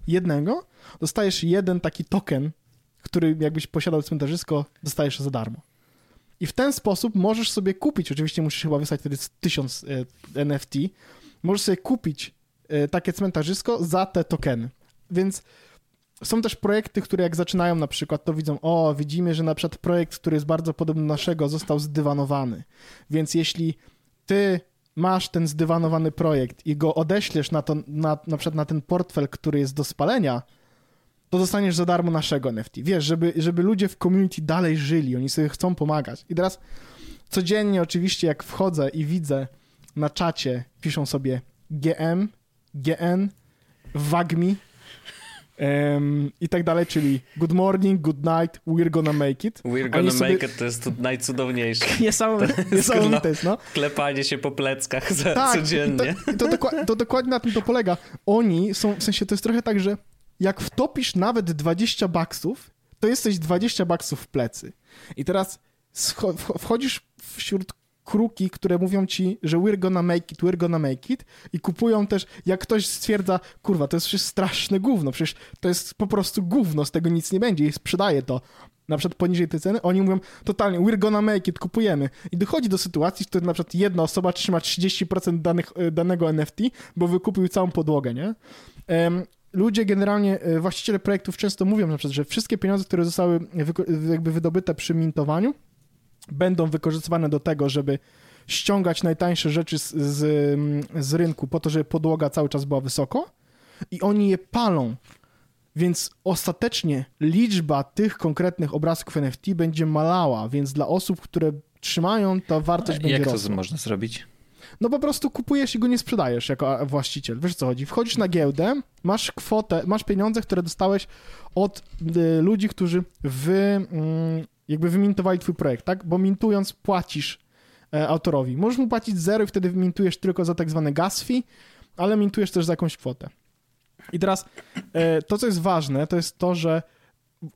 jednego, dostajesz jeden taki token który jakbyś posiadał cmentarzysko, dostajesz za darmo. I w ten sposób możesz sobie kupić, oczywiście musisz chyba wysłać wtedy 1000 e, NFT, możesz sobie kupić e, takie cmentarzysko za te tokeny. Więc są też projekty, które jak zaczynają na przykład, to widzą, o, widzimy, że na przykład projekt, który jest bardzo podobny do naszego, został zdywanowany. Więc jeśli ty masz ten zdywanowany projekt i go odeślesz na, to, na, na przykład na ten portfel, który jest do spalenia, to dostaniesz za darmo naszego NFT. Wiesz, żeby, żeby ludzie w community dalej żyli, oni sobie chcą pomagać. I teraz codziennie oczywiście jak wchodzę i widzę na czacie, piszą sobie GM, GN, WAGMI um, i tak dalej, czyli good morning, good night, we're gonna make it.
We're gonna sobie... make it to jest najcudowniejsze.
Niesamowite, niesamowite jest, no.
Klepanie się po pleckach za, tak, codziennie.
To, to, to, to dokładnie na tym to polega. Oni są, w sensie to jest trochę tak, że jak wtopisz nawet 20 baksów, to jesteś 20 baksów w plecy. I teraz wchodzisz wśród kruki, które mówią ci, że we're gonna make it, we're gonna make it i kupują też, jak ktoś stwierdza, kurwa, to jest przecież straszne gówno, przecież to jest po prostu gówno, z tego nic nie będzie i sprzedaje to na przykład poniżej tej ceny, oni mówią totalnie, we're gonna make it, kupujemy. I dochodzi do sytuacji, w której na przykład jedna osoba trzyma 30% danych, e, danego NFT, bo wykupił całą podłogę, nie? ludzie generalnie, e, właściciele projektów często mówią na przykład, że wszystkie pieniądze, które zostały jakby wydobyte przy mintowaniu, będą wykorzystywane do tego, żeby ściągać najtańsze rzeczy z, z, z rynku po to, żeby podłoga cały czas była wysoko i oni je palą. Więc ostatecznie liczba tych konkretnych obrazków NFT będzie malała, więc dla osób, które trzymają, ta wartość A będzie
Jak
rosła.
to można zrobić?
No po prostu kupujesz i go nie sprzedajesz jako właściciel. Wiesz co chodzi? Wchodzisz na giełdę, masz kwotę, masz pieniądze, które dostałeś od y, ludzi, którzy wy, y, jakby wymintowali twój projekt, tak? Bo mintując płacisz e, autorowi. Możesz mu płacić zero i wtedy mintujesz tylko za tak zwane gas fee, ale mintujesz też za jakąś kwotę. I teraz e, to, co jest ważne, to jest to, że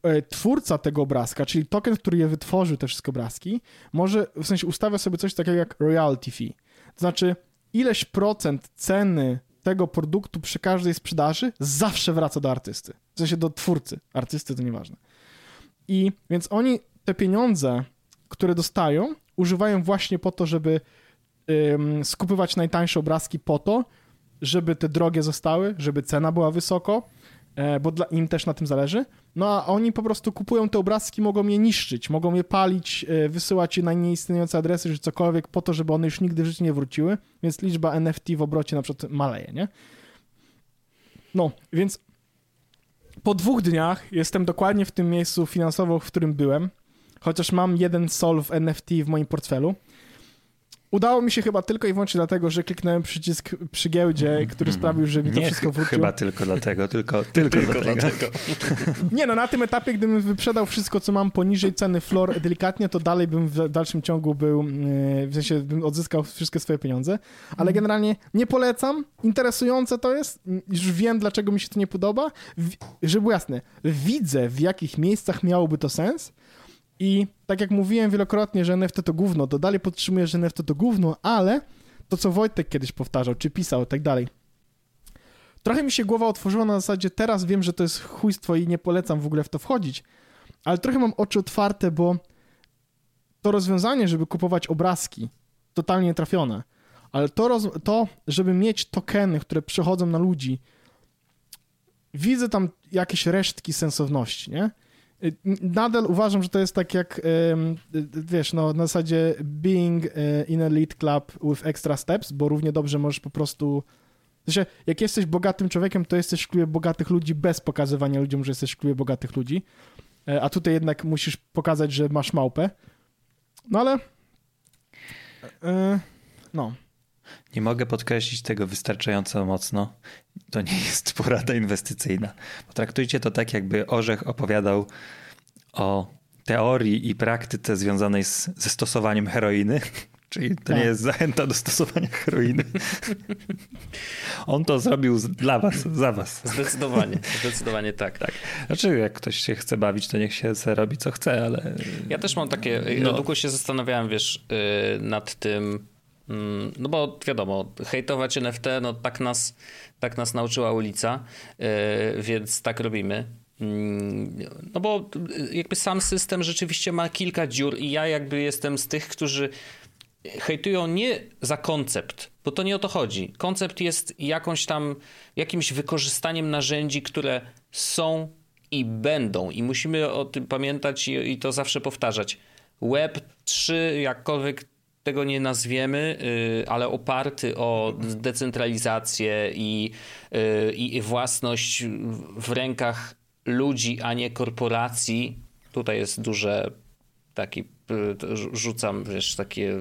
e, twórca tego obrazka, czyli token, który je wytworzył, te wszystkie obrazki, może, w sensie ustawia sobie coś takiego jak royalty fee. To znaczy, ileś procent ceny tego produktu przy każdej sprzedaży zawsze wraca do artysty. W sensie do twórcy. Artysty to nieważne. I więc oni te pieniądze, które dostają, używają właśnie po to, żeby ym, skupywać najtańsze obrazki po to, żeby te drogie zostały, żeby cena była wysoko, e, bo dla im też na tym zależy. No a oni po prostu kupują te obrazki, mogą je niszczyć, mogą je palić, e, wysyłać je na nieistniejące adresy, czy cokolwiek po to, żeby one już nigdy w życiu nie wróciły, więc liczba NFT w obrocie na przykład maleje, nie? No, więc po dwóch dniach jestem dokładnie w tym miejscu finansowo, w którym byłem, chociaż mam jeden sol w NFT w moim portfelu. Udało mi się chyba tylko i wyłącznie dlatego, że kliknąłem przycisk przy giełdzie, który mhm. sprawił, że mi to
nie
wszystko wróciło.
chyba tylko dlatego, tylko, tylko, tylko dlatego. dlatego.
Nie no, na tym etapie, gdybym wyprzedał wszystko, co mam poniżej ceny floor delikatnie, to dalej bym w dalszym ciągu był, e, w sensie bym odzyskał wszystkie swoje pieniądze, ale mhm. generalnie nie polecam, interesujące to jest, już wiem, dlaczego mi się to nie podoba, żeby było jasne, widzę, w jakich miejscach miałoby to sens, i tak jak mówiłem wielokrotnie, że NFT to gówno, to dalej podtrzymuję, że NFT to gówno, ale to, co Wojtek kiedyś powtarzał, czy pisał, tak dalej. Trochę mi się głowa otworzyła na zasadzie, teraz wiem, że to jest chujstwo i nie polecam w ogóle w to wchodzić, ale trochę mam oczy otwarte, bo to rozwiązanie, żeby kupować obrazki, totalnie trafione, ale to, roz, to żeby mieć tokeny, które przechodzą na ludzi, widzę tam jakieś resztki sensowności, nie? Nadal uważam, że to jest tak jak, wiesz, no na zasadzie being y, in a lead club with extra steps, bo równie dobrze możesz po prostu... Znaczy, jak jesteś bogatym człowiekiem, to jesteś w klubie bogatych ludzi bez pokazywania ludziom, że jesteś w klubie bogatych ludzi, e, a tutaj jednak musisz pokazać, że masz małpę. No ale... E, no.
Nie mogę podkreślić tego wystarczająco mocno. To nie jest porada inwestycyjna. Potraktujcie to tak, jakby Orzech opowiadał o teorii i praktyce związanej z, ze stosowaniem heroiny. Czyli to tak. nie jest zachęta do stosowania heroiny. On to zrobił dla was, za was.
Zdecydowanie, zdecydowanie tak. tak.
Znaczy, jak ktoś się chce bawić, to niech się robi co chce, ale...
Ja też mam takie, no. długo się zastanawiałem, wiesz, y, nad tym, no bo wiadomo, hejtować NFT, no tak nas, tak nas nauczyła ulica, yy, więc tak robimy. Mm, no bo jakby sam system rzeczywiście ma kilka dziur i ja jakby jestem z tych, którzy hejtują nie za koncept, bo to nie o to chodzi. Koncept jest jakąś tam, jakimś wykorzystaniem narzędzi, które są i będą i musimy o tym pamiętać i, i to zawsze powtarzać. Web 3, jakkolwiek tego nie nazwiemy, y, ale oparty o decentralizację i, y, i własność w rękach ludzi, a nie korporacji. Tutaj jest duże taki rzucam, wiesz, takie,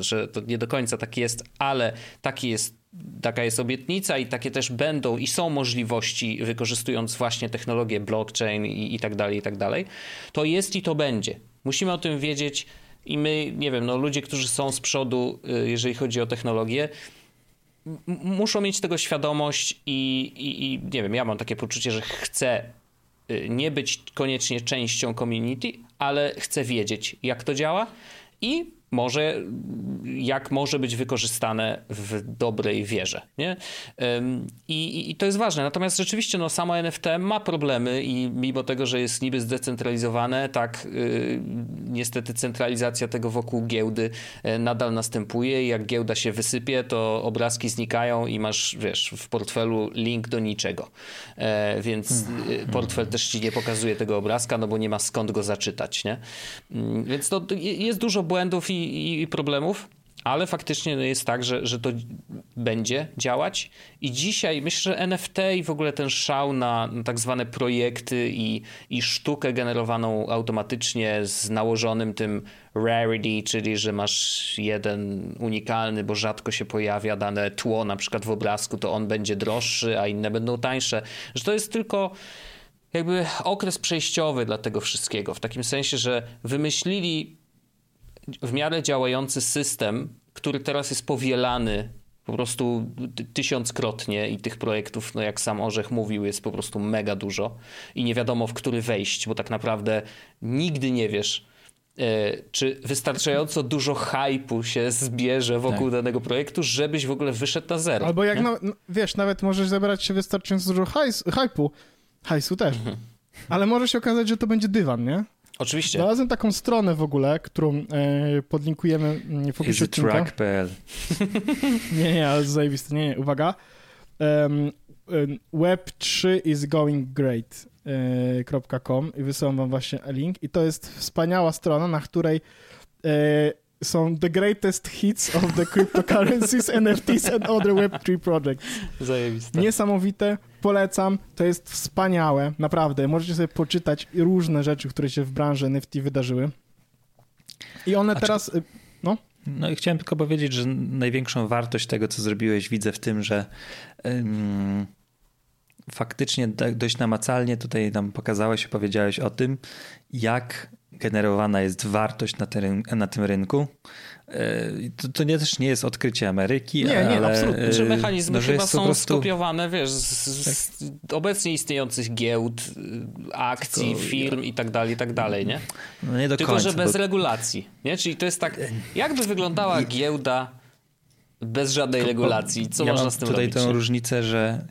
że to nie do końca tak jest, ale taki jest, taka jest obietnica i takie też będą i są możliwości, wykorzystując właśnie technologię blockchain i, i tak dalej, i tak dalej, to jest i to będzie. Musimy o tym wiedzieć i my, nie wiem, no ludzie, którzy są z przodu, y, jeżeli chodzi o technologię, muszą mieć tego świadomość i, i, i nie wiem, ja mam takie poczucie, że chcę y, nie być koniecznie częścią community, ale chcę wiedzieć, jak to działa i może, jak może być wykorzystane w dobrej wierze. Nie? I, I, to jest ważne. Natomiast rzeczywiście no, samo NFT ma problemy i mimo tego, że jest niby zdecentralizowane, tak yy, niestety centralizacja tego wokół giełdy yy, nadal następuje jak giełda się wysypie, to obrazki znikają i masz, wiesz, w portfelu link do niczego. Yy, więc hmm. portfel też ci nie pokazuje tego obrazka, no bo nie ma skąd go zaczytać. Nie? Mm, więc to jest dużo błędów i i, i problemów, ale faktycznie jest tak, że, że to będzie działać. I dzisiaj myślę, że NFT i w ogóle ten szał na, na tak zwane projekty i, i sztukę generowaną automatycznie z nałożonym tym rarity, czyli że masz jeden unikalny, bo rzadko się pojawia dane tło, na przykład w obrazku, to on będzie droższy, a inne będą tańsze. Że to jest tylko jakby okres przejściowy dla tego wszystkiego. W takim sensie, że wymyślili w miarę działający system, który teraz jest powielany po prostu tysiąckrotnie i tych projektów, no jak sam Orzech mówił, jest po prostu mega dużo i nie wiadomo w który wejść, bo tak naprawdę nigdy nie wiesz, e, czy wystarczająco dużo hypu się zbierze wokół tak. danego projektu, żebyś w ogóle wyszedł na zero.
Albo jak, na, wiesz, nawet możesz zebrać się wystarczająco dużo hajs, hypu, hajsu też, mhm. ale może się okazać, że to będzie dywan, nie?
Oczywiście.
Znalazłem taką stronę w ogóle, którą e, podlinkujemy mm, w opisie odcinka. nie, nie, ale zajebiste. Nie, nie, uwaga. Um, web3 is going great.com i wysyłam wam właśnie link i to jest wspaniała strona, na której e, są the greatest hits of the cryptocurrencies, NFTs and other Web3 projects.
Zajebiste.
Niesamowite, polecam, to jest wspaniałe, naprawdę. Możecie sobie poczytać różne rzeczy, które się w branży NFT wydarzyły. I one A teraz, czy... Y, no...
No i chciałem tylko powiedzieć, że największą wartość tego, co zrobiłeś, widzę w tym, że um, faktycznie dość namacalnie tutaj nam pokazałeś, powiedziałeś o tym, jak generowana jest wartość na, tym, na tym rynku. E, to, to nie, też nie jest odkrycie Ameryki,
nie,
nie,
ale... absolutnie.
E, że mechanizmy no, że chyba są prostu... skopiowane, wiesz, z, z tak. obecnie istniejących giełd, akcji, Tylko... firm i tak dalej, i tak dalej, nie?
No nie do
Tylko,
końca,
że bez bo... regulacji, nie? Czyli to jest tak, jakby wyglądała giełda bez żadnej regulacji? Co ja można z tym
tutaj
robić?
tutaj tę różnicę, że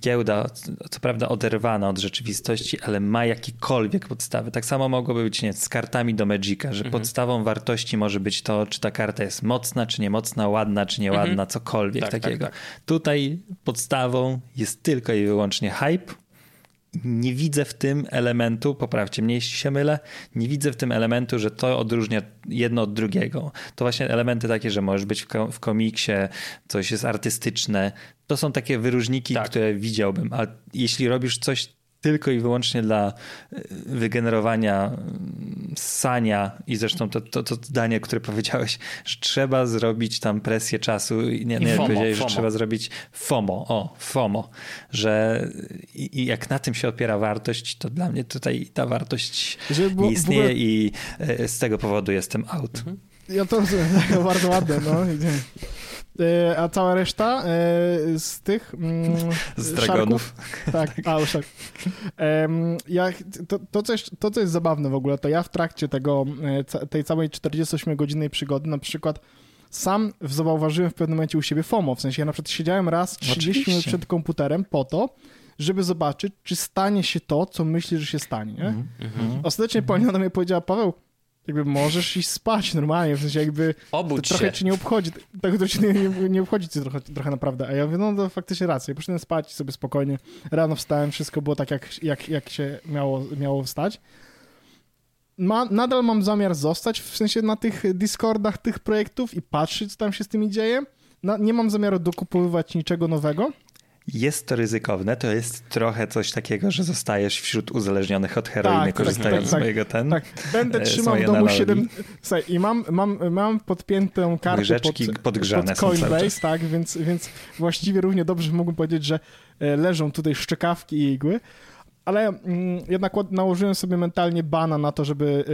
giełda, co prawda oderwana od rzeczywistości, ale ma jakiekolwiek podstawy. Tak samo mogłoby być nie, z kartami do Magica, że mhm. podstawą wartości może być to, czy ta karta jest mocna, czy niemocna, ładna, czy nieładna, mhm. cokolwiek tak, tak takiego. Tak, tak. Tutaj podstawą jest tylko i wyłącznie hype, nie widzę w tym elementu, poprawcie mnie jeśli się mylę, nie widzę w tym elementu, że to odróżnia jedno od drugiego. To właśnie elementy takie, że możesz być w, komiksie, coś jest artystyczne. To są takie wyróżniki, tak. które widziałbym. A jeśli robisz coś tylko i wyłącznie dla e, wygenerowania mm, sania i zresztą to, to, to zdanie, które powiedziałeś, że trzeba zrobić tam presję czasu i nie, nie I FOMO, powiedziałeś, FOMO. że trzeba zrobić FOMO, o, FOMO, że i, i, jak na tym się opiera wartość, to dla mnie tutaj ta wartość nie istnieje ogóle... i e, z tego powodu jestem out. Mhm.
Ja to bardzo ładne, no. E, a cała reszta e, z tych... Mm,
z dragonów.
tak, a już tak. Ja, to, to, coś, to, co jest zabawne w ogóle, to ja w trakcie tego, e, tej całej 48-godzinnej przygody na przykład sam zauważyłem w pewnym momencie u siebie FOMO, w sensie ja na przykład siedziałem raz 30 Oczywiście. minut przed komputerem po to, żeby zobaczyć, czy stanie się to, co myślisz, że się stanie, nie? Mm -hmm. Ostatecznie Paulina do mnie powiedziała, Paweł, jakby możesz iść spać normalnie, w sensie jakby
Obudź
trochę
się.
ci nie obchodzi, tak to ci nie, nie, obchodzi ci trochę, trochę naprawdę, a ja mówię, no to faktycznie rację, poszedłem spać sobie spokojnie, rano wstałem, wszystko było tak, jak, jak, jak się miało, miało wstać. Ma, nadal mam zamiar zostać, w sensie na tych Discordach tych projektów i patrzeć, co tam się z tymi dzieje. No, nie mam zamiaru dokupowywać niczego nowego.
Jest to ryzykowne, to jest trochę coś takiego, że zostajesz wśród uzależnioych od heroiny,
Tak, tak,
korzystając
tak,
z
tak.
mojego ten.
Tak, będę
e,
trzymał w domu
analogii.
7... Słuchaj, i mam, mam, mam podpiętą kartę
Łyżeczki
pod,
podgrzane
pod Coinbase, tak, więc, więc właściwie równie dobrze mógłbym powiedzieć, że e, leżą tutaj szczekawki i igły, ale mm, jednak nałożyłem sobie mentalnie bana na to, żeby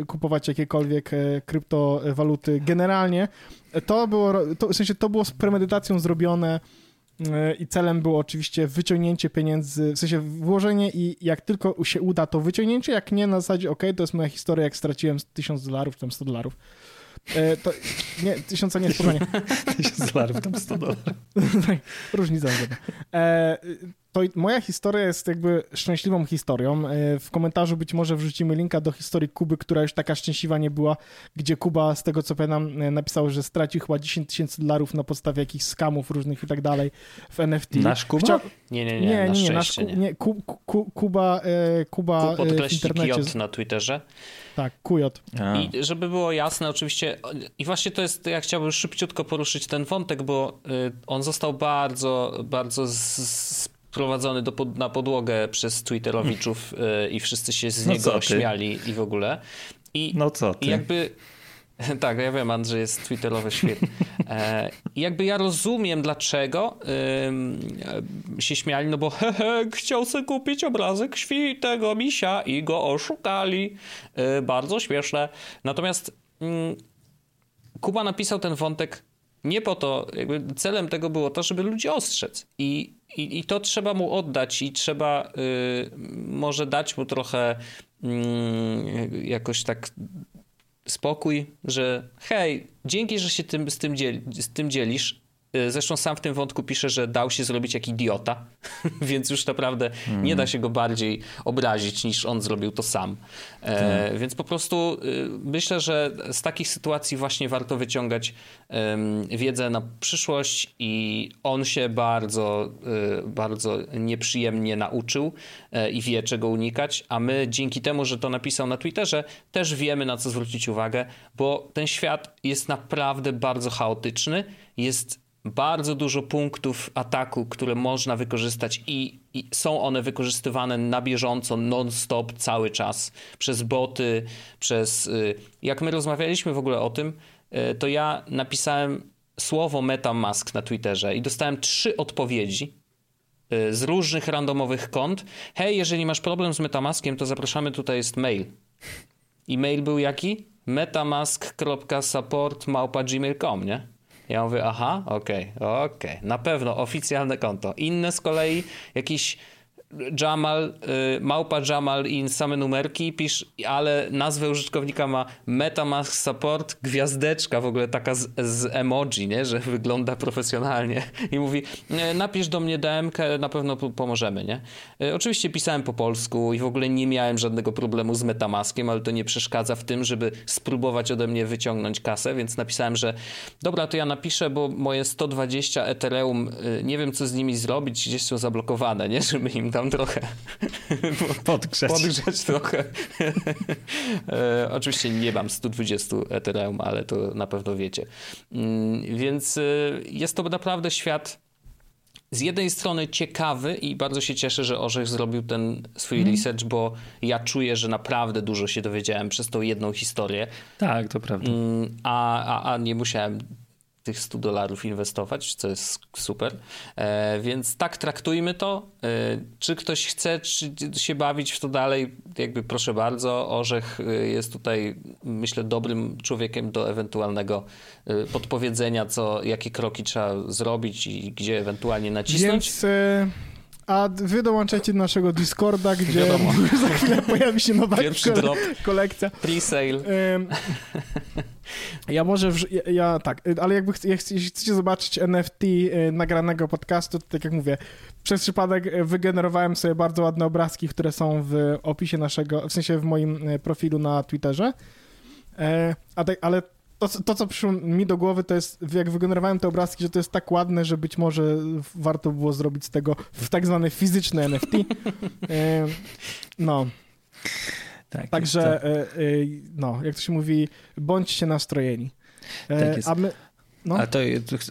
e, kupować jakiekolwiek kryptowaluty. Generalnie to było, to, w sensie to było z premedytacją zrobione i celem było oczywiście wyciągnięcie pieniędzy, w sensie włożenie i jak tylko się uda, to wyciągnięcie, jak nie, na zasadzie, ok, to jest moja historia, jak straciłem 1000 dolarów, tam 100 dolarów. E, to nie, tysiąca nie, spokojnie.
1000 dolarów, tam 100 dolarów.
Tak, Różnica. E, to moja historia jest jakby szczęśliwą historią. E, w komentarzu być może wrzucimy linka do historii Kuby, która już taka szczęśliwa nie była, gdzie Kuba, z tego co pamiętam, e, napisał, że stracił chyba 10 tysięcy dolarów na podstawie jakichś skamów różnych i tak dalej w NFT.
Nasz Kuba?
Chciał-
Nie, nie, nie,
nie,
na
nie, nie, nasz,
nie.
nie Ku, Ku, Kuba, e, Kuba
Ku
e, w internecie.
Na Twitterze.
Tak, Kujot.
A,
I żeby było jasne, oczywiście, i właśnie to jest, ja chciałbym szybciutko poruszyć ten wątek, bo y, on został bardzo, bardzo z- sprowadzony do pod, na podłogę przez Twitterowiczów y, i wszyscy się z
No
niego śmiali i w ogóle. I,
no co ty?
i jakby. Tak, ja wiem, Andrzej jest twitterowy świetny. E, jakby ja rozumiem, dlaczego się śmiali, no bo hehe, chciał sobie kupić obrazek świętego misia i go oszukali. E, bardzo śmieszne. Natomiast mm, Kuba napisał ten wątek nie po to, jakby celem tego było to, żeby ludzi ostrzec. I, i, i to trzeba mu oddać i trzeba y, może dać mu trochę mm, jakoś tak spokój, że hej, dzięki, że się tym, z, tym z tym dzielisz. Y, Zresztą sam w tym wątku pisze, że dał się zrobić jak idiota, więc już naprawdę nie da się go bardziej obrazić niż on zrobił to sam. E, więc po prostu y, myślę, że z takich sytuacji właśnie warto wyciągać wiedzę na przyszłość i on się bardzo, y, bardzo nieprzyjemnie nauczył e, i wie czego unikać, a my dzięki temu, że to napisał na Twitterze, też wiemy na co zwrócić uwagę, bo ten świat jest naprawdę bardzo chaotyczny, jest bardzo dużo punktów ataku, które można wykorzystać i, i są one wykorzystywane na bieżąco, non-stop, cały czas przez boty, przez... y, Jak my rozmawialiśmy w ogóle o tym, y, to ja napisałem słowo MetaMask na Twitterze i dostałem trzy odpowiedzi y, z różnych randomowych kont. Hej, jeżeli masz problem z MetaMaskiem, to zapraszamy, tutaj jest mail. I mail był jaki? metamask.support.gmail.com, nie? Ja mówię, aha, okej, okej, na pewno oficjalne konto. Inne z kolei jakiś Jamal, y, małpa Jamal i same numerki, pisz, ale nazwę użytkownika ma Metamask Support, gwiazdeczka w ogóle taka z, z emoji, nie? że wygląda profesjonalnie i mówi, "Nie, napisz do mnie DM, na pewno pomożemy, nie? Y, Oczywiście pisałem po polsku i w ogóle nie miałem żadnego problemu z Metamaskiem, ale to nie przeszkadza w tym, żeby spróbować ode mnie wyciągnąć kasę, więc napisałem, że dobra, to ja napiszę, bo moje 120 Ethereum, y, nie wiem co z nimi zrobić, gdzieś są zablokowane, nie? Żeby im tam trochę
Podgrzać.
podgrzać trochę. e, oczywiście nie mam 120 Ethereum, ale to na pewno wiecie. Mm, więc e, jest to naprawdę świat z jednej strony ciekawy i bardzo się cieszę, że Orzech zrobił ten swój research, bo ja czuję, że naprawdę dużo się dowiedziałem przez tą jedną historię,
Tak, to prawda.
Mm, a, a, a nie musiałem tych 100 dolarów inwestować, co jest super. E, więc tak traktujmy to. E, czy ktoś chce czy się bawić w to dalej, jakby proszę bardzo. Orzech e, jest tutaj, myślę, dobrym człowiekiem do ewentualnego e, podpowiedzenia, co, jakie kroki trzeba zrobić i gdzie ewentualnie nacisnąć.
Więc... E, a wy dołączajcie do naszego Discorda, gdzie
Wiadomo.
za chwilę pojawi się nowa
Pierwszy drop.
kolekcja.
Pre-sale.
Ja może, w, ja, ja, tak, ale jakby ch jeśli chcecie zobaczyć NFT y, nagranego podcastu, to tak jak mówię, przez przypadek y, wygenerowałem sobie bardzo ładne obrazki, które są w opisie naszego, w sensie w moim y, profilu na Twitterze, e, a tak, ale to, to, co przyszło mi do głowy, to jest, jak wygenerowałem te obrazki, że to jest tak ładne, że być może warto było zrobić z tego w tak zwane fizyczne NFT. E, no. Tak, Także, e, e, no, jak to się mówi, bądźcie nastrojeni.
E, tak jest. A my, no. A to,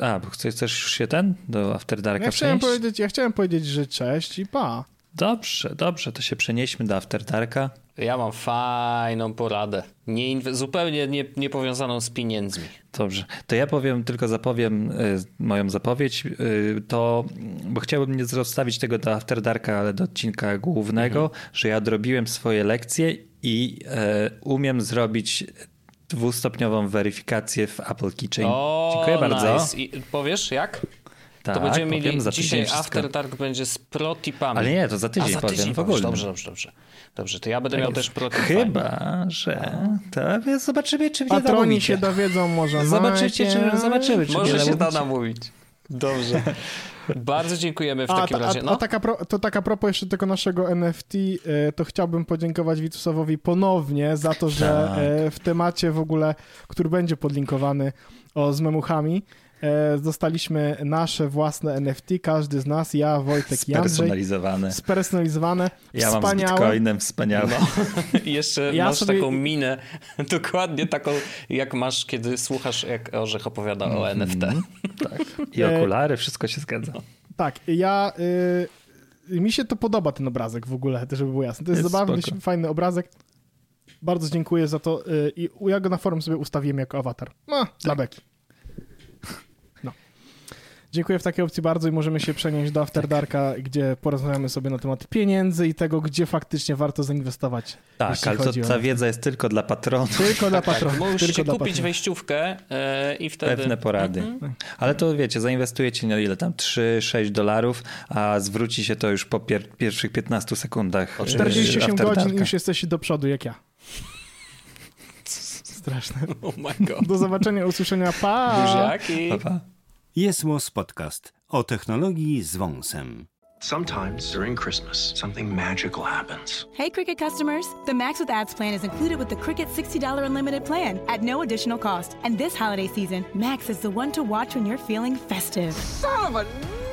a, chcesz już się ten do After Darka
ja chciałem powiedzieć, Ja chciałem powiedzieć, że cześć i pa.
Dobrze, dobrze, to się przenieśmy do After Darka.
Ja mam fajną poradę. Nie, zupełnie nie, nie powiązaną z pieniędzmi.
Dobrze. To ja powiem, tylko zapowiem y, moją zapowiedź. Y, to, bo chciałbym nie zostawić tego do After Darka, ale do odcinka głównego, mhm. że ja odrobiłem swoje lekcje i y, umiem zrobić dwustopniową weryfikację w Apple Keychain.
O, Dziękuję bardzo. Nice. I powiesz jak? Tak, to będziemy mieli dzisiaj After Dark będzie z protipami.
Ale nie, to za tydzień, A, za tydzień powiem w ogóle.
Dobrze, dobrze, dobrze. Dobrze, to ja będę tak miał też protipami.
Chyba, że to zobaczymy, czy
Patroni się dowiedzą może.
Zobaczycie, czy, zobaczymy, czy
Może się da namówić. Dobrze. Bardzo dziękujemy w a, takim razie. No.
A, a taka pro, to taka propos jeszcze tego naszego NFT, e, to chciałbym podziękować Witusowowi ponownie za to, że tak. E, w temacie w ogóle, który będzie podlinkowany o z memuchami, dostaliśmy nasze własne NFT, każdy z nas, ja, Wojtek i Andrzej.
Spersonalizowane.
Spersonalizowane.
Ja mam z Bitcoinem, wspaniałe. No.
I jeszcze ja masz sobie... taką minę, dokładnie taką, jak masz, kiedy słuchasz, jak Orzech opowiada mm -hmm. o NFT.
Mhm. Tak. I okulary, wszystko się zgadza.
Tak, ja... Y mi się to podoba, ten obrazek w ogóle, żeby było jasne. To jest, jest zabawny, spoko. fajny obrazek. Bardzo dziękuję za to y, i ja go na forum sobie ustawiłem jako awatar. No, dla tak. beki. Dziękuję w takiej opcji bardzo i możemy się przenieść do After Darka, gdzie porozmawiamy sobie na temat pieniędzy i tego, gdzie faktycznie warto zainwestować.
Tak, ale to, ta wiedza jest tylko dla patronów.
Tylko dla patronów.
Tak, musicie
kupić
patronów. wejściówkę yy, i wtedy...
Pewne porady. Mhm. Ale to wiecie, zainwestujecie na ile tam? 3-6 dolarów, a zwróci się to już po pier pierwszych 15 sekundach.
48 godzin i już jesteście do przodu, jak ja. Straszne.
Oh my God.
Do zobaczenia, usłyszenia. Pa!
Buziaki. Pa, pa.
Jest Podcast o technologii z wąsem.
Sometimes during Christmas, something magical happens.
Hey, Cricket customers! The Max with Ads plan is included with the Cricket $60 unlimited plan at no additional cost. And this holiday season, Max is the one to watch when you're feeling festive.
Son of a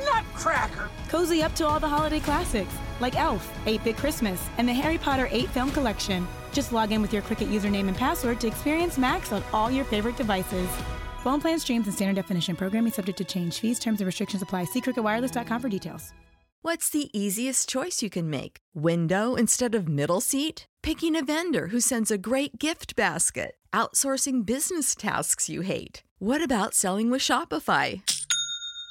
nutcracker!
Cozy up to all the holiday classics like Elf, 8 Bit Christmas, and the Harry Potter 8 film collection. Just log in with your Cricket username and password to experience Max on all your favorite devices. Phone plan streams and standard definition programming subject to change. Fees, terms, and restrictions apply. See cricketwireless.com for details.
What's the easiest choice you can make? Window instead of middle seat? Picking a vendor who sends a great gift basket? Outsourcing business tasks you hate? What about selling with Shopify?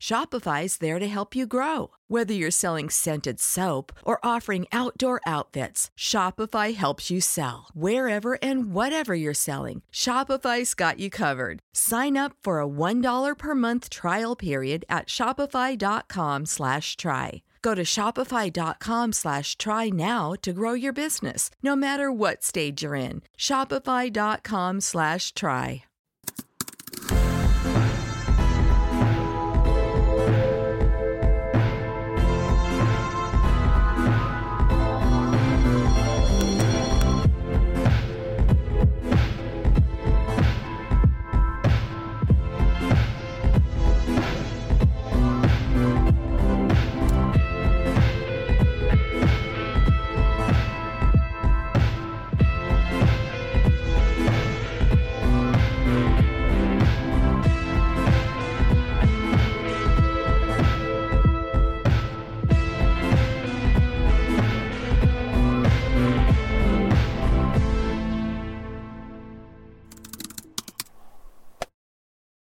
Shopify's there to help you grow. Whether you're selling scented soap or offering outdoor outfits, Shopify helps you sell. Wherever and whatever you're selling, Shopify's got you covered. Sign up for a $1 per month trial period at shopify.com slash try. Go to shopify.com slash try now to grow your business, no matter what stage you're in. Shopify.com slash try.